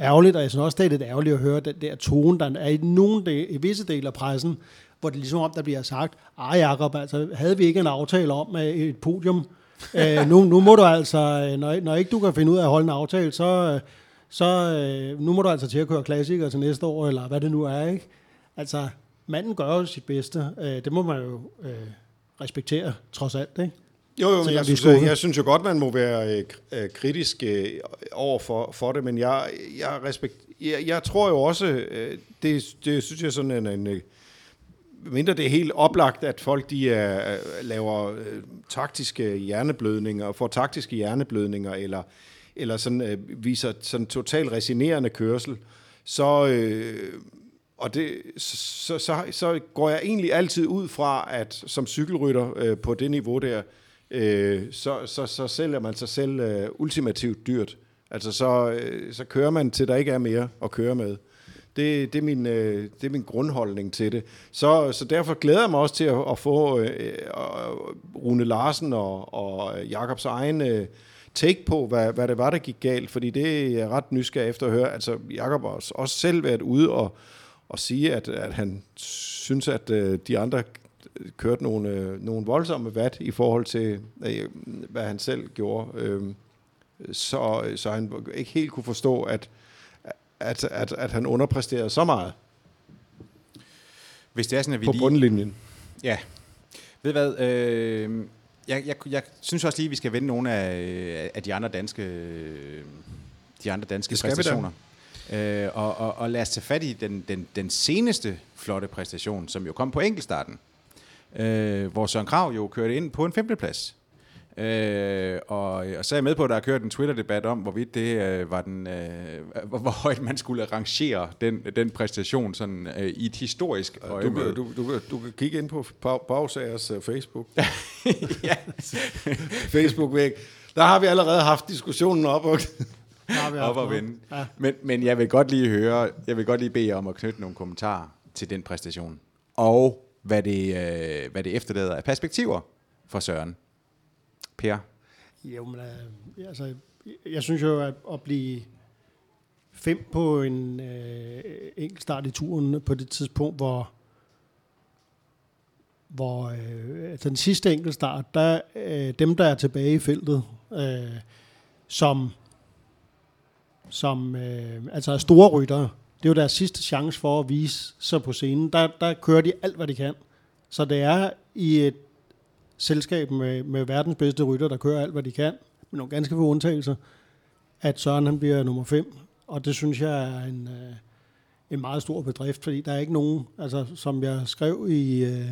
ærgerligt, og jeg synes også, det er lidt ærgerligt at høre den der tone, der er i, nogle del, i visse dele af pressen, hvor det ligesom om, der bliver sagt, ej Jacob, altså havde vi ikke en aftale om øh, et podium? øh, nu, nu må du altså, øh, når, når ikke du kan finde ud af at holde en aftale, så, øh, så øh, nu må du altså til at køre klassikere til næste år, eller hvad det nu er, ikke? Altså, manden gør jo sit bedste. Øh, det må man jo øh, respektere, trods alt, ikke? Jo, jo, men jeg synes, jeg, jeg synes jo godt, man må være øh, øh, kritisk øh, over for, for det, men jeg, jeg, respekt, jeg, jeg tror jo også, øh, det, det synes jeg sådan en, en øh, mindre det er helt oplagt, at folk de er, øh, laver taktiske hjerneblødninger, får taktiske hjerneblødninger, eller, eller sådan, øh, viser sådan total resinerende kørsel, så, øh, og det, så, så, så går jeg egentlig altid ud fra, at som cykelrytter øh, på det niveau der, øh, så, så, så sælger man sig selv øh, ultimativt dyrt. Altså så, øh, så kører man til, der ikke er mere at køre med. Det, det, er min, øh, det er min grundholdning til det. Så, så derfor glæder jeg mig også til at, at få øh, øh Rune Larsen og, og Jakobs egen øh, take på, hvad, hvad det var, der gik galt. Fordi det er jeg ret nysgerrig efter at høre. Altså, Jakob har også, også selv været ude og, og sige, at, at han synes, at øh, de andre kørte nogle, øh, nogle voldsomme vat i forhold til, øh, hvad han selv gjorde. Øh, så, så han ikke helt kunne forstå, at, at, at, at han underpræsterede så meget Hvis det er sådan, at vi på lige... bundlinjen. Ja. Ved hvad? Øh, jeg, jeg, jeg synes også lige, at vi skal vende nogle af, af de andre danske, de andre danske Det vi da. Øh, og, og, og lad os tage fat i den, den, den seneste flotte præstation, som jo kom på enkeltstarten. Øh, hvor Søren Krav jo kørte ind på en femteplads. Øh, og, og så er jeg med på, at der er kørt en Twitter-debat om, hvorvidt det øh, var den, øh, hvor, hvor højt man skulle rangere den, den præstation sådan, øh, i et historisk Du, kan- du, du, kan- du kan kigge ind på Bag- Bagsagers uh, Facebook. ja. Facebook-væg. Der har vi allerede haft diskussionen op. Og Op og vende. Ja. Men, men jeg vil godt lige høre, jeg vil godt lige bede jer om at knytte nogle kommentarer til den præstation. Og hvad det, øh, hvad det efterlader af perspektiver for Søren. Per. Jo, men øh, altså, jeg synes jo, at at blive fem på en øh, enkelt start i turen på det tidspunkt, hvor hvor øh, altså den sidste enkelt start, der øh, dem, der er tilbage i feltet, øh, som som øh, altså er store ryttere. Det er jo deres sidste chance for at vise sig på scenen. Der, der kører de alt, hvad de kan. Så det er i et selskab med, med verdens bedste rytter, der kører alt, hvad de kan, med nogle ganske få undtagelser, at Søren han bliver nummer 5. Og det synes jeg er en, øh, en meget stor bedrift, fordi der er ikke nogen, altså som jeg skrev i, øh,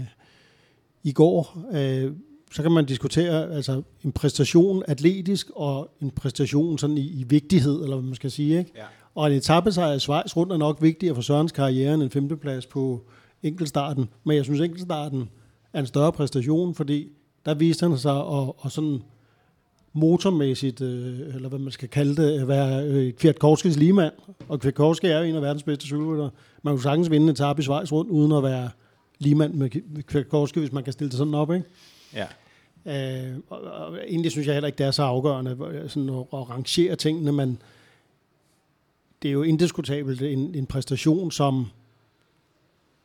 i går, øh, så kan man diskutere altså en præstation atletisk og en præstation sådan i, i vigtighed, eller hvad man skal sige. Ikke? Ja. Og en etappesejr i Schweiz rundt er nok vigtigere for Sørens karriere end en femteplads på enkeltstarten. Men jeg synes, enkeltstarten er en større præstation, fordi der viste han sig at, at sådan motormæssigt, øh, eller hvad man skal kalde det, at være øh, Kwiatkowskis ligemand. Og Kwiatkowski er jo en af verdens bedste cykelryttere. Man kunne sagtens vinde en etape i Schweiz rundt, uden at være ligemand med Kwiatkowski, hvis man kan stille det sådan op, ikke? Ja. Øh, og, og egentlig synes jeg heller ikke, det er så afgørende sådan at, at rangere tingene, men det er jo indiskutabelt en, en præstation, som,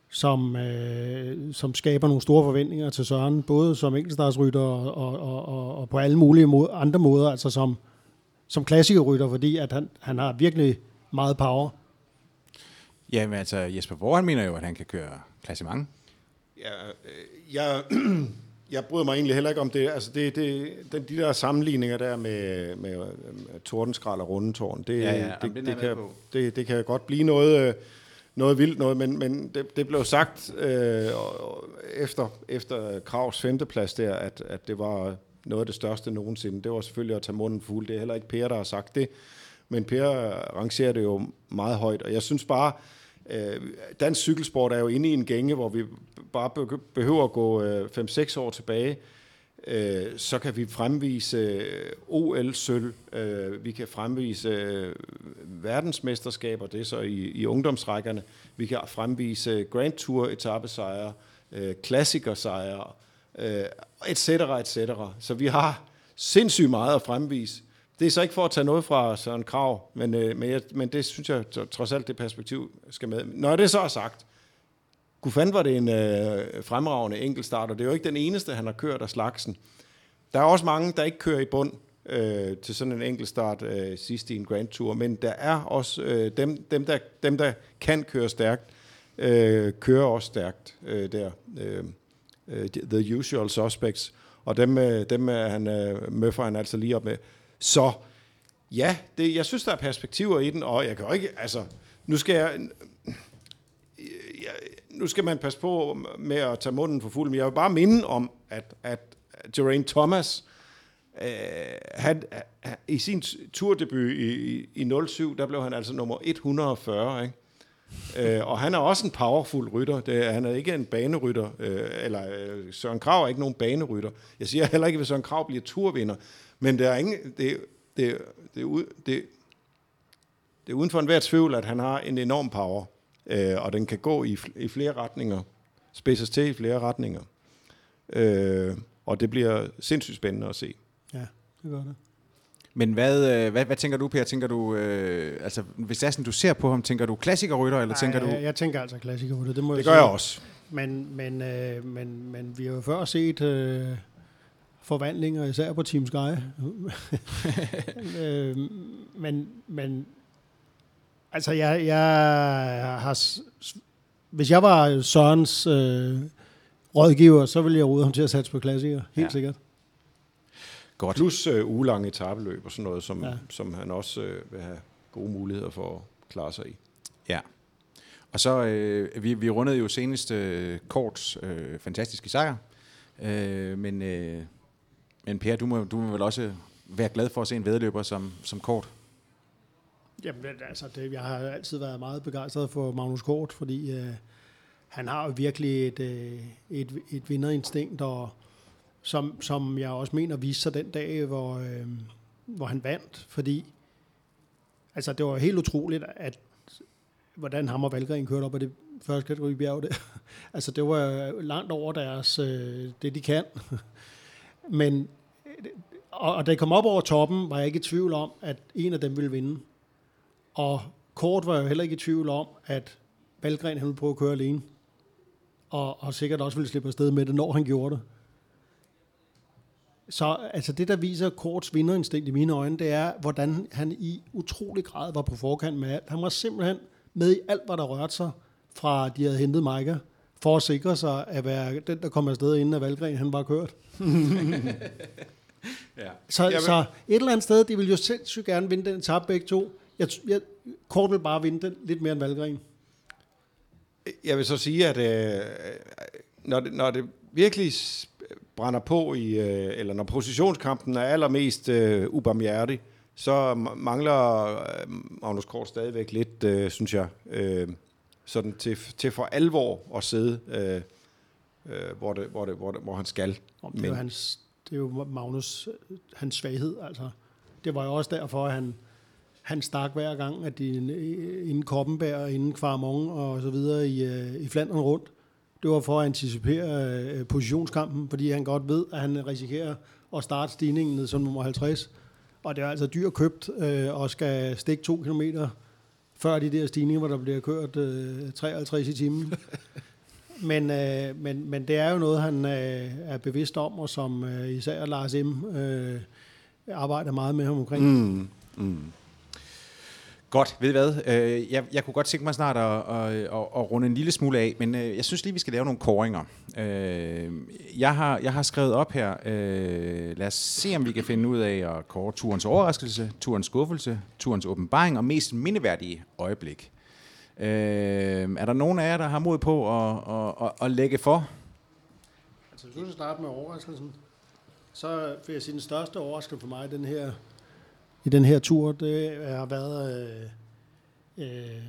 som, øh, som skaber nogle store forventninger til Søren, både som enkeltstartsrytter og, og, og, og, og på alle mulige måde, andre måder, altså som, som klassikerrytter, fordi at han, han har virkelig meget power. Ja, men altså Jesper Borg, han mener jo, at han kan køre klassement. Ja, øh, jeg, jeg bryder mig egentlig heller ikke om det. Altså det, det, den, de der sammenligninger der med, med, med tordenskrald og rundetårn, det, Ja, ja, det, jamen, det, kan, det, det kan godt blive noget, øh, noget vildt noget, men, men det, det blev sagt øh, efter, efter Kravs femteplads der, at, at det var noget af det største nogensinde. Det var selvfølgelig at tage munden fuld. Det er heller ikke Per, der har sagt det. Men Per rangerer det jo meget højt, og jeg synes bare, øh, Øh, dansk cykelsport er jo inde i en gænge, hvor vi bare behøver at gå øh, 5-6 år tilbage, øh, så kan vi fremvise øh, OL-sølv, øh, vi kan fremvise øh, verdensmesterskaber, det er så i, i ungdomsrækkerne, vi kan fremvise Grand Tour etappesejre, øh, klassikersejre, øh, et cetera, et cetera. Så vi har sindssygt meget at fremvise. Det er så ikke for at tage noget fra Søren Krav, men, øh, men, jeg, men det synes jeg trods alt, det perspektiv skal med. Når det så er sagt, Gud fanden var det en øh, fremragende enkeltstart, og det er jo ikke den eneste, han har kørt af slagsen. Der er også mange, der ikke kører i bund øh, til sådan en enkeltstart øh, sidst i en Grand Tour, men der er også øh, dem, dem, der, dem, der kan køre stærkt, øh, kører også stærkt øh, der. Øh, øh the usual suspects, og dem, øh, dem er han, øh, møffer han altså lige op med. Så ja, det, jeg synes, der er perspektiver i den, og jeg kan jo ikke, altså, nu skal jeg, ja, nu skal man passe på med at tage munden for fuld, men jeg vil bare minde om, at, at Geraint Thomas, øh, han, øh, i sin turdebut i, i, i 07, der blev han altså nummer 140, ikke? Øh, og han er også en powerful rytter. Det, han er ikke en banerytter, øh, eller øh, Søren Krav er ikke nogen banerytter. Jeg siger heller ikke, at Søren Krav bliver turvinder, men der er ingen, det, det, det, er ud, det, det er uden for enhver tvivl, at han har en enorm power, øh, og den kan gå i, i flere retninger, spidses til i flere retninger. Øh, og det bliver sindssygt spændende at se. Ja, det gør det. Men hvad, øh, hvad, hvad tænker du, Per? Tænker du, øh, altså, hvis det er sådan, du ser på ham, tænker du klassikerrytter, eller tænker du... jeg, jeg tænker altså klassiker det, det må Det jeg gør sige. jeg også. Men, men, øh, men, men vi har jo før set øh, forvandlinger, især på Team Sky. øh, men, men altså, jeg, jeg har... Hvis jeg var Sørens øh, rådgiver, så ville jeg råde ham til at satse på klassikere. Helt Ja. sikkert. Godt. Plus øh, ugelange etabeløb og sådan noget, som, ja. Ja. som han også øh, vil have gode muligheder for at klare sig i. Ja. Og så, øh, vi, vi rundede jo senest øh, Korts øh, fantastiske sejr. Øh, men, øh, men Per, du må, du må vel også være glad for at se en vedløber som, som Kort. Jamen, altså, det, jeg har altid været meget begejstret for Magnus Kort, fordi øh, han har jo virkelig et, øh, et, et vinderinstinkt, og som, som jeg også mener viste sig den dag, hvor, øh, hvor han vandt, fordi altså, det var helt utroligt, at hvordan ham og Valgren kørte op af det første kategori bjerg. Det. altså, det var langt over deres, øh, det de kan. Men, og, og da jeg kom op over toppen, var jeg ikke i tvivl om, at en af dem ville vinde. Og Kort var jeg heller ikke i tvivl om, at Valgren ville prøve at køre alene. Og, og sikkert også ville slippe afsted med det, når han gjorde det. Så altså det, der viser Korts vinderinstinkt i mine øjne, det er, hvordan han i utrolig grad var på forkant med alt. Han var simpelthen med i alt, hvad der rørte sig, fra de havde hentet Micah, for at sikre sig at være den, der kom afsted inden af Valgren, han var kørt. Ja. Så, Jamen. så et eller andet sted, de vil jo sindssygt gerne vinde den etape begge to. Jeg, jeg, Kort vil bare vinde den lidt mere end Valgren. Jeg vil så sige, at øh, når, det, når det virkelig brænder på, i, øh, eller når positionskampen er allermest øh, ubarmhjertig, så mangler øh, Magnus Kort stadigvæk lidt, øh, synes jeg, øh, sådan til, til for alvor at sidde, øh, øh, hvor, det, hvor, det, hvor, det, hvor han skal. Om det, er Men- hans, det er jo Magnus, øh, hans svaghed. Altså. Det var jo også derfor, at han, han stak hver gang, at de øh, inden Koppenberg, inden Kvarmong og så videre i, øh, i Flandern rundt. Det var for at anticipere øh, positionskampen, fordi han godt ved, at han risikerer at starte stigningen ned som nummer 50. Og det er altså dyrt købt øh, og skal stikke to kilometer før de der stigninger, hvor der bliver kørt øh, 53 i timen. Men, øh, men, men det er jo noget, han øh, er bevidst om, og som øh, især Lars M. Øh, arbejder meget med ham omkring. Mm. Mm. Godt, ved I hvad? Øh, jeg, jeg kunne godt tænke mig snart at, at, at, at runde en lille smule af, men øh, jeg synes lige, vi skal lave nogle koringer. Øh, jeg, har, jeg har skrevet op her, øh, lad os se, om vi kan finde ud af at kåre turens overraskelse, turens skuffelse, turens åbenbaring og mest mindeværdige øjeblik. Øh, er der nogen af jer, der har mod på at, at, at, at lægge for? Altså, hvis du skal starte med overraskelsen, så vil jeg sige, den største overraskelse for mig i den her, i den her tur, det har været øh, øh,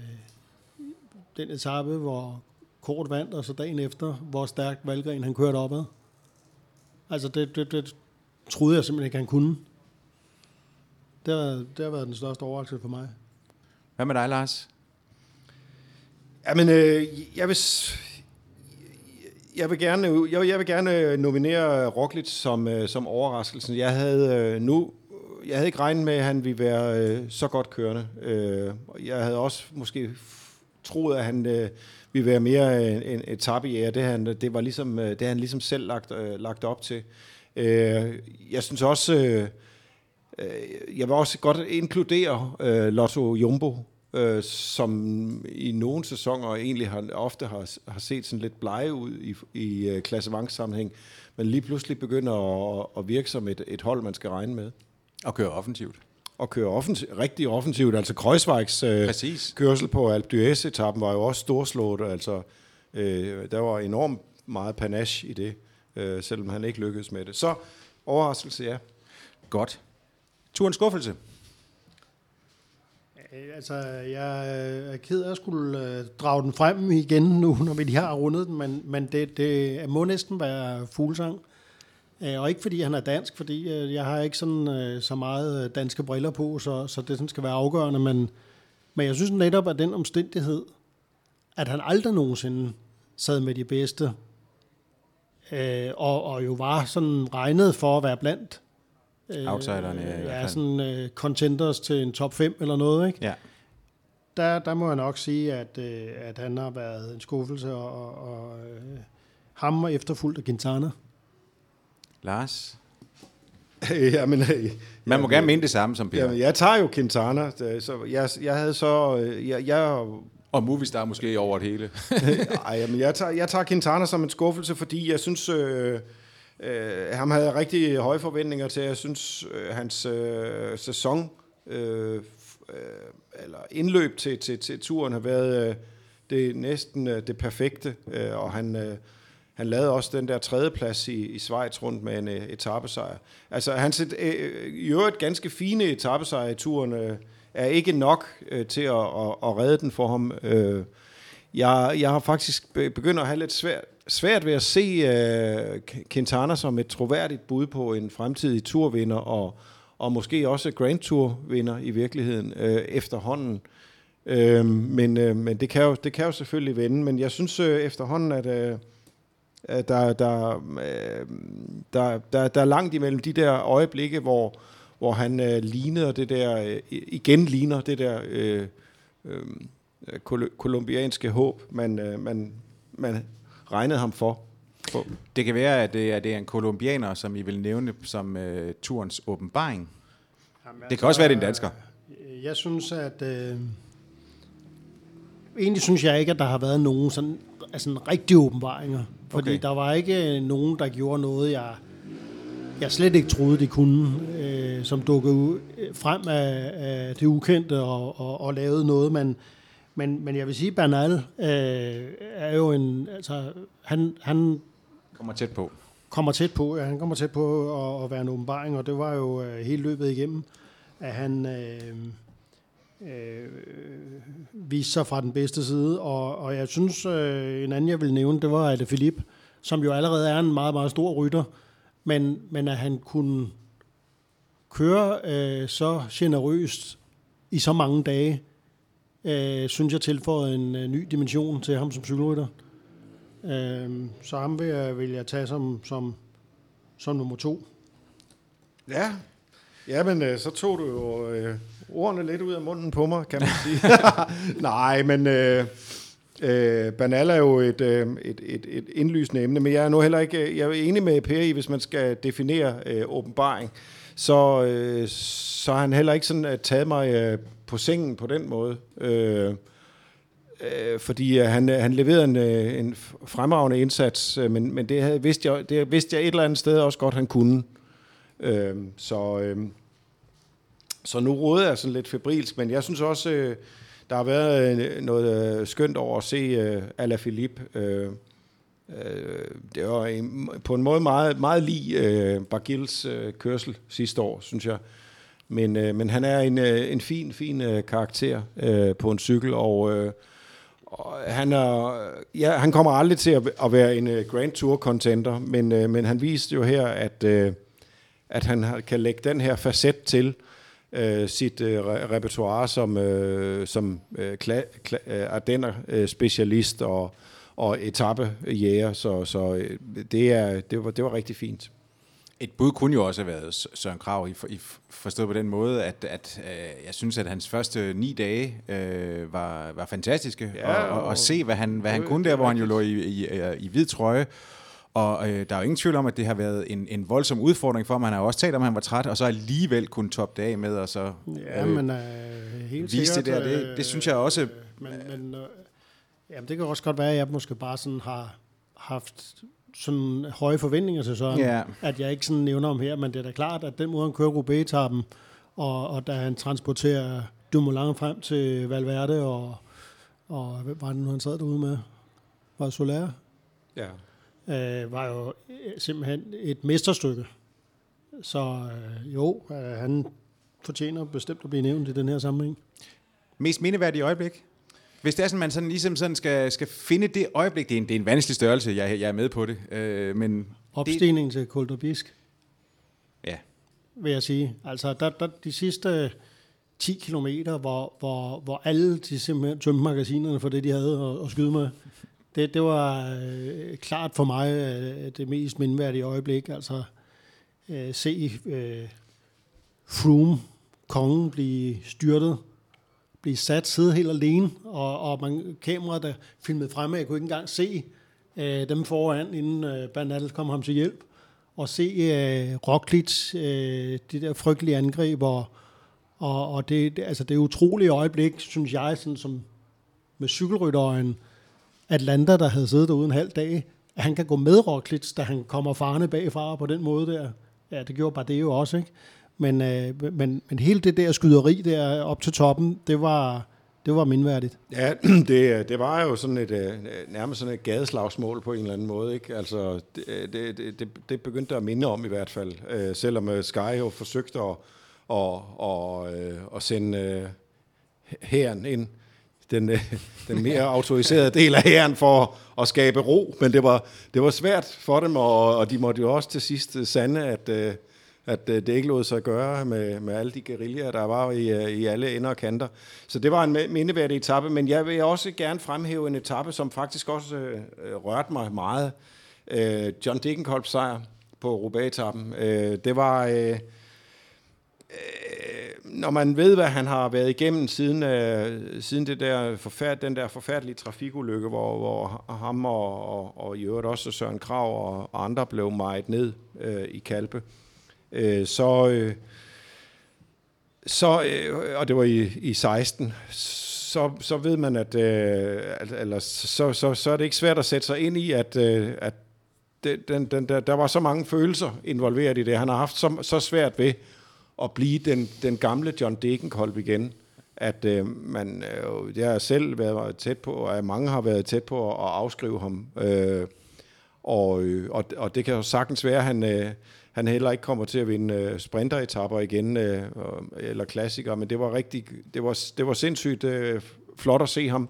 den etape, hvor Kort vandt, og så dagen efter, hvor stærkt Valgren han kørte opad. Altså, det, det, det troede jeg simpelthen ikke, han kunne. Det har, det har været den største overraskelse for mig. Hvad med dig, Lars? Jamen, øh, jeg vil... Jeg vil gerne, jeg, jeg vil gerne øh, nominere Roglic som, øh, som overraskelsen. Jeg havde øh, nu, jeg havde ikke regnet med, at han ville være øh, så godt kørende. Øh, jeg havde også måske troet, at han øh, ville være mere en, en etape det, han, det var ligesom, øh, det han ligesom selv lagt, øh, lagt op til. Øh, jeg synes også, øh, øh, jeg vil også godt inkludere øh, Lotto Jumbo, øh, som i nogle sæsoner egentlig har, ofte har, har set sådan lidt blege ud i, i øh, klassevangssammenhæng, men lige pludselig begynder at, at virke som et, et hold, man skal regne med. Og køre offensivt. Og køre offensiv, rigtig offensivt. Altså Kreuzweigs øh, Præcis. kørsel på Alpe d'Huez-etappen var jo også storslået. Altså, øh, der var enormt meget panache i det, øh, selvom han ikke lykkedes med det. Så overraskelse, ja. Godt. Turens skuffelse. Øh, altså, jeg øh, er ked af at skulle øh, drage den frem igen nu, når vi lige har rundet den, men, men det, det må næsten være fuglesang. Og ikke fordi han er dansk, fordi jeg har ikke sådan, så meget danske briller på, så, så det sådan skal være afgørende, men, men jeg synes netop, at den omstændighed, at han aldrig nogensinde sad med de bedste, øh, og, og jo var sådan regnet for at være blandt Outsiderne, ja, i hvert ja, sådan øh, contenders til en top 5 eller noget, ikke? Ja. Der, der må jeg nok sige, at, øh, at han har været en skuffelse, og, og, øh, ham og efterfulgt af Quintana. Lars? jamen, øh, Man må jamen, gerne mene det samme som Peter. Jamen, jeg tager jo Quintana, øh, så jeg, jeg havde så... øh, Jeg, jeg, Og Movistar måske over det hele. ej, jamen, jeg, tager, jeg tager Quintana som en skuffelse, fordi jeg synes, øh, øh, ham havde jeg rigtig høje forventninger til. Jeg synes, øh, hans øh, sæson, øh, øh, eller indløb til, til, til turen har været øh, det næsten øh, det perfekte, øh, og han... Øh, han lavede også den der tredjeplads i, i Schweiz rundt med en øh, etappesejr. Altså, hans et, øh, øh, i øvrigt ganske fine etappesejr i turen øh, er ikke nok øh, til at, at, at redde den for ham. Øh, jeg, jeg har faktisk begyndt at have lidt svært, svært ved at se øh, Quintana som et troværdigt bud på en fremtidig turvinder, og, og måske også Grand Tour-vinder i virkeligheden øh, efterhånden. Øh, men øh, men det, kan jo, det kan jo selvfølgelig vende, men jeg synes øh, efterhånden, at... Øh, at der, der, øh, der, der, der er langt imellem de der øjeblikke, hvor, hvor han øh, ligner det der, øh, igen ligner det der øh, øh, kol- kolumbianske håb, man, øh, man, man regnede ham for. Det kan være, at det er, det er en kolumbianer, som I vil nævne som uh, turens åbenbaring. Jamen, det kan også være, det er en dansker. Øh, jeg synes, at... Øh, egentlig synes jeg ikke, at der har været nogen sådan, altså rigtige åbenbaringer. Fordi okay. der var ikke nogen, der gjorde noget, jeg, jeg slet ikke troede, de kunne. Øh, som dukkede frem af, af det ukendte og, og, og lavede noget, man men, men jeg vil sige, Bernal øh, er jo en... Altså, han, han kommer tæt på. Kommer tæt på, ja. Han kommer tæt på at, at være en åbenbaring, og det var jo øh, hele løbet igennem, at han øh, øh, viste sig fra den bedste side. Og, og jeg synes, øh, en anden jeg vil nævne, det var det Philip, som jo allerede er en meget, meget stor rytter, men, men at han kunne køre øh, så generøst i så mange dage, øh, synes jeg tilføjer en øh, ny dimension til ham som cykelrytter. Øh, så ham vil jeg, vil jeg tage som, som, som nummer to. Ja, ja men øh, så tog du jo øh, ordene lidt ud af munden på mig, kan man sige. Nej, men... Øh, Øh, Banal er jo et, øh, et, et, et indlysende emne, men jeg er nu heller ikke, jeg er enig med Per i, hvis man skal definere øh, åbenbaring, så, øh, så har han heller ikke sådan at taget mig øh, på sengen på den måde. Øh, øh, fordi øh, han, øh, han leverede en, øh, en fremragende indsats, øh, men, men det, havde, vidste jeg, det vidste jeg et eller andet sted også godt, han kunne. Øh, så, øh, så nu råder jeg sådan lidt febrilsk, men jeg synes også, øh, der har været øh, noget øh, skønt over at se øh, Alaphilippe. Øh, Øh, det var på en måde meget, meget lig øh, Bargils øh, kørsel sidste år, synes jeg. Men, øh, men han er en, en fin, fin karakter på en cykel, og, og han, er, ja, han kommer aldrig til at, at være en Grand Tour contender, men, men han viste jo her, at, at han kan lægge den her facet til øh, sit øh, repertoire som, øh, som øh, kla- kla- øh, Ardenner-specialist og, og etappejæger, så, så øh, det, er, det, var, det var rigtig fint. Et bud kunne jo også have været Søren Krav, i, i forstået på den måde, at, at øh, jeg synes, at hans første ni dage øh, var, var fantastiske. Ja, og, og, og se, hvad han, hvad han kunne der, hvor han jo lå i, i, i hvid trøje. Og øh, der er jo ingen tvivl om, at det har været en, en voldsom udfordring for ham. Han har jo også talt om, at han var træt, og så alligevel kunne toppe det af med, og så ja, øh, men, øh, helt vise sikkert, det der. Det, det synes jeg også... Øh, men, men øh, jamen, det kan også godt være, at jeg måske bare sådan har haft sådan høje forventninger til Søren, yeah. at jeg ikke sådan nævner om her, men det er da klart, at den måde, han kører Roubaix-etappen, og, og da han transporterer Dumoulin frem til Valverde, og, og hvad var det nu, han sad derude med? Var Soler? Ja. Øh, var jo simpelthen et mesterstykke. Så øh, jo, øh, han fortjener bestemt at blive nævnt i den her sammenhæng. Mest mindeværdige øjeblik? Hvis det er sådan, man sådan ligesom sådan skal, skal finde det øjeblik, det er en, det er en vanskelig størrelse, jeg, jeg er med på det. Øh, men Opstigningen det, til Kolderbisk. Ja. Vil jeg sige. Altså, der, der, de sidste 10 kilometer, hvor, hvor, hvor alle de simpelthen tømte magasinerne for det, de havde at, at skyde med. Det, det var øh, klart for mig øh, det mest mindværdige øjeblik. Altså, øh, se øh, Froome, kongen, blive styrtet blive sat, sidde helt alene, og, og man, kameraet, der filmede fremme, jeg kunne ikke engang se øh, dem foran, inden øh, Bernal kom ham til hjælp, og se øh, Roglic, øh, det der frygtelige angreb, og, og, og det, det, altså det er utrolige øjeblik, synes jeg, sådan som med cykelrytteren Atlanta, der havde siddet derude en halv dag, at han kan gå med Roglic, da han kommer farne bagfra på den måde der. Ja, det gjorde bare det jo også, ikke? Men, øh, men, men hele det der skyderi der op til toppen, det var, det var mindværdigt. Ja, det, det var jo sådan et, øh, nærmest sådan et gadeslagsmål på en eller anden måde. Ikke? Altså, det, det, det, det begyndte at minde om i hvert fald. Øh, selvom øh, Sky jo forsøgte at, at, at, at sende hæren ind, den, den mere autoriserede del af hæren for at skabe ro, men det var, det var svært for dem, og, og de måtte jo også til sidst sande, at, at øh, det ikke lod sig gøre med, med alle de guerillaer, der var i, øh, i alle ender og kanter. Så det var en mindeværdig etape, men jeg vil også gerne fremhæve en etape, som faktisk også øh, øh, rørte mig meget. Øh, John Degenkolbs sejr på Roubaix-etappen. Øh, det var... Øh, øh, når man ved, hvad han har været igennem siden, øh, siden det der forfærd, den der forfærdelige trafikulykke, hvor, hvor ham og, og, og i øvrigt også Søren Krav og, og andre blev meget ned øh, i Kalpe, øh, Øh, så, øh, så øh, og det var i, i 16, så, så ved man, at øh, eller, så, så, så er det ikke svært at sætte sig ind i, at, øh, at det, den, den, der, der var så mange følelser involveret i det. Han har haft så, så svært ved at blive den, den gamle John Degenkolb igen, at øh, man, øh, jeg har selv været tæt på, og mange har været tæt på at, at afskrive ham. Øh, og, øh, og, og det kan jo sagtens være, at han, øh, han heller ikke kommer til at vinde øh, sprinteretapper igen, øh, eller klassikere, men det var rigtig, det var, det var sindssygt øh, flot at se ham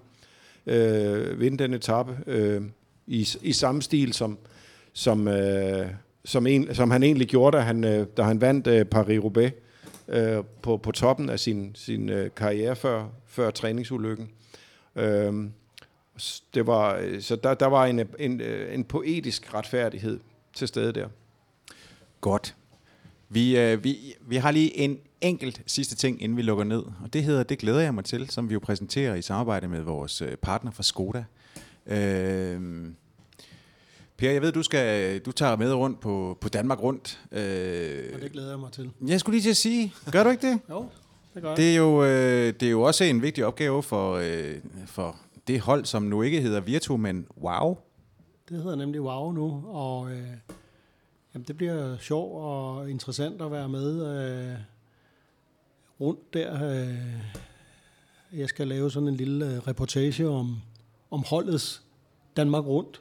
øh, vinde den etape øh, i, i samme stil som, som, øh, som, en, som han egentlig gjorde, da han, øh, da han vandt øh, Paris-Roubaix øh, på, på toppen af sin, sin øh, karriere før, før træningsulykken. Øh, det var, så der, der var en, en, en poetisk retfærdighed til stede der. Godt. Vi, øh, vi, vi har lige en enkelt sidste ting, inden vi lukker ned, og det hedder Det glæder jeg mig til, som vi jo præsenterer i samarbejde med vores øh, partner fra Skoda. Øh, Per, jeg ved, du skal du tager med rundt på, på Danmark rundt. Øh, og det glæder jeg mig til. Jeg skulle lige til at sige, gør du ikke det? jo, det gør jeg. Det er jo, øh, det er jo også en vigtig opgave for, øh, for det hold, som nu ikke hedder Virtu, men Wow. Det hedder nemlig Wow nu, og øh, jamen, det bliver sjovt og interessant at være med øh, rundt der. Øh, jeg skal lave sådan en lille øh, reportage om, om holdets Danmark rundt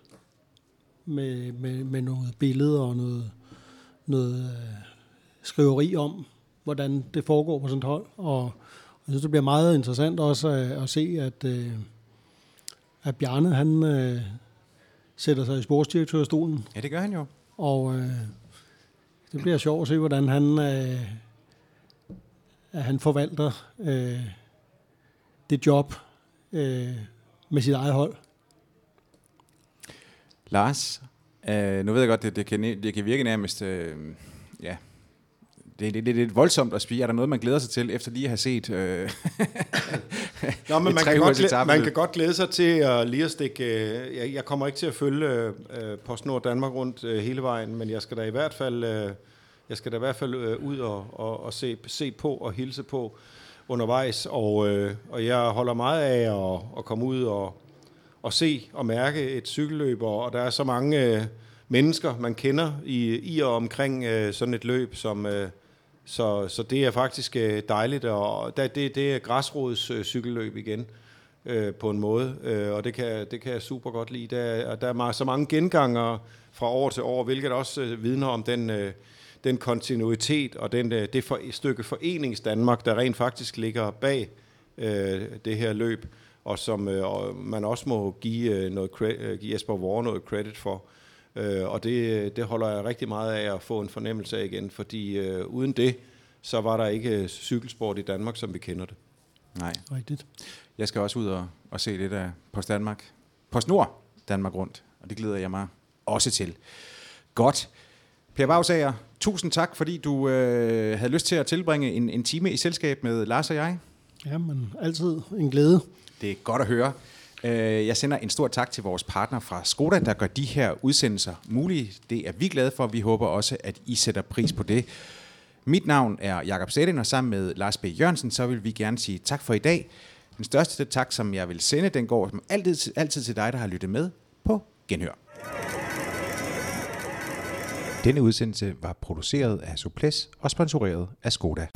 med, med, med noget billeder og noget, noget øh, skriveri om, hvordan det foregår på sådan et hold. Og jeg synes, det bliver meget interessant også at, at se, at, øh, at Bjarne, han øh, sætter sig i sportsdirektørstolen. Ja, det gør han jo. Og øh, det bliver sjovt at se, hvordan han, øh, at han forvalter øh, det job øh, med sit eget hold. Lars, øh, nu ved jeg godt, det, det, kan, det kan virke nærmest, øh, ja, det, det, det er lidt voldsomt at spise. Er der noget, man glæder sig til, efter lige at have set øh, Nå, men man kan, godt glæde, man kan godt glæde sig til at lige at stikke... Øh, jeg, jeg kommer ikke til at følge øh, PostNord Danmark rundt øh, hele vejen, men jeg skal da i hvert fald, øh, jeg skal da i hvert fald øh, ud og, og, og se, se på og hilse på undervejs, og, øh, og jeg holder meget af at, at komme ud og, at se og mærke et cykelløb, og der er så mange øh, mennesker, man kender i, i og omkring øh, sådan et løb, som, øh, så, så det er faktisk øh, dejligt, og det, det, det er græsrods øh, cykelløb igen øh, på en måde, øh, og det kan, det kan jeg super godt lide. Der, der er så mange genganger fra år til år, hvilket også øh, vidner om den, øh, den kontinuitet og den, øh, det for, stykke forenings Danmark, der rent faktisk ligger bag øh, det her løb og som øh, man også må give, øh, noget, øh, give Jesper Vore noget credit for. Øh, og det, det holder jeg rigtig meget af at få en fornemmelse af igen, fordi øh, uden det, så var der ikke cykelsport i Danmark, som vi kender det. Nej. Rigtigt. Jeg skal også ud og, og se lidt af Post Danmark. Post Nord Danmark rundt, og det glæder jeg mig også til. Godt. Per Bagsager, tusind tak, fordi du øh, havde lyst til at tilbringe en, en time i selskab med Lars og jeg. Jamen, altid en glæde. Det er godt at høre. Øh, jeg sender en stor tak til vores partner fra Skoda, der gør de her udsendelser mulige. Det er vi glade for. Vi håber også, at I sætter pris på det. Mit navn er Jakob Sætten, og sammen med Lars B. Jørgensen, så vil vi gerne sige tak for i dag. Den største tak, som jeg vil sende, den går som altid, altid til dig, der har lyttet med på Genhør. Denne udsendelse var produceret af Suples og sponsoreret af Skoda.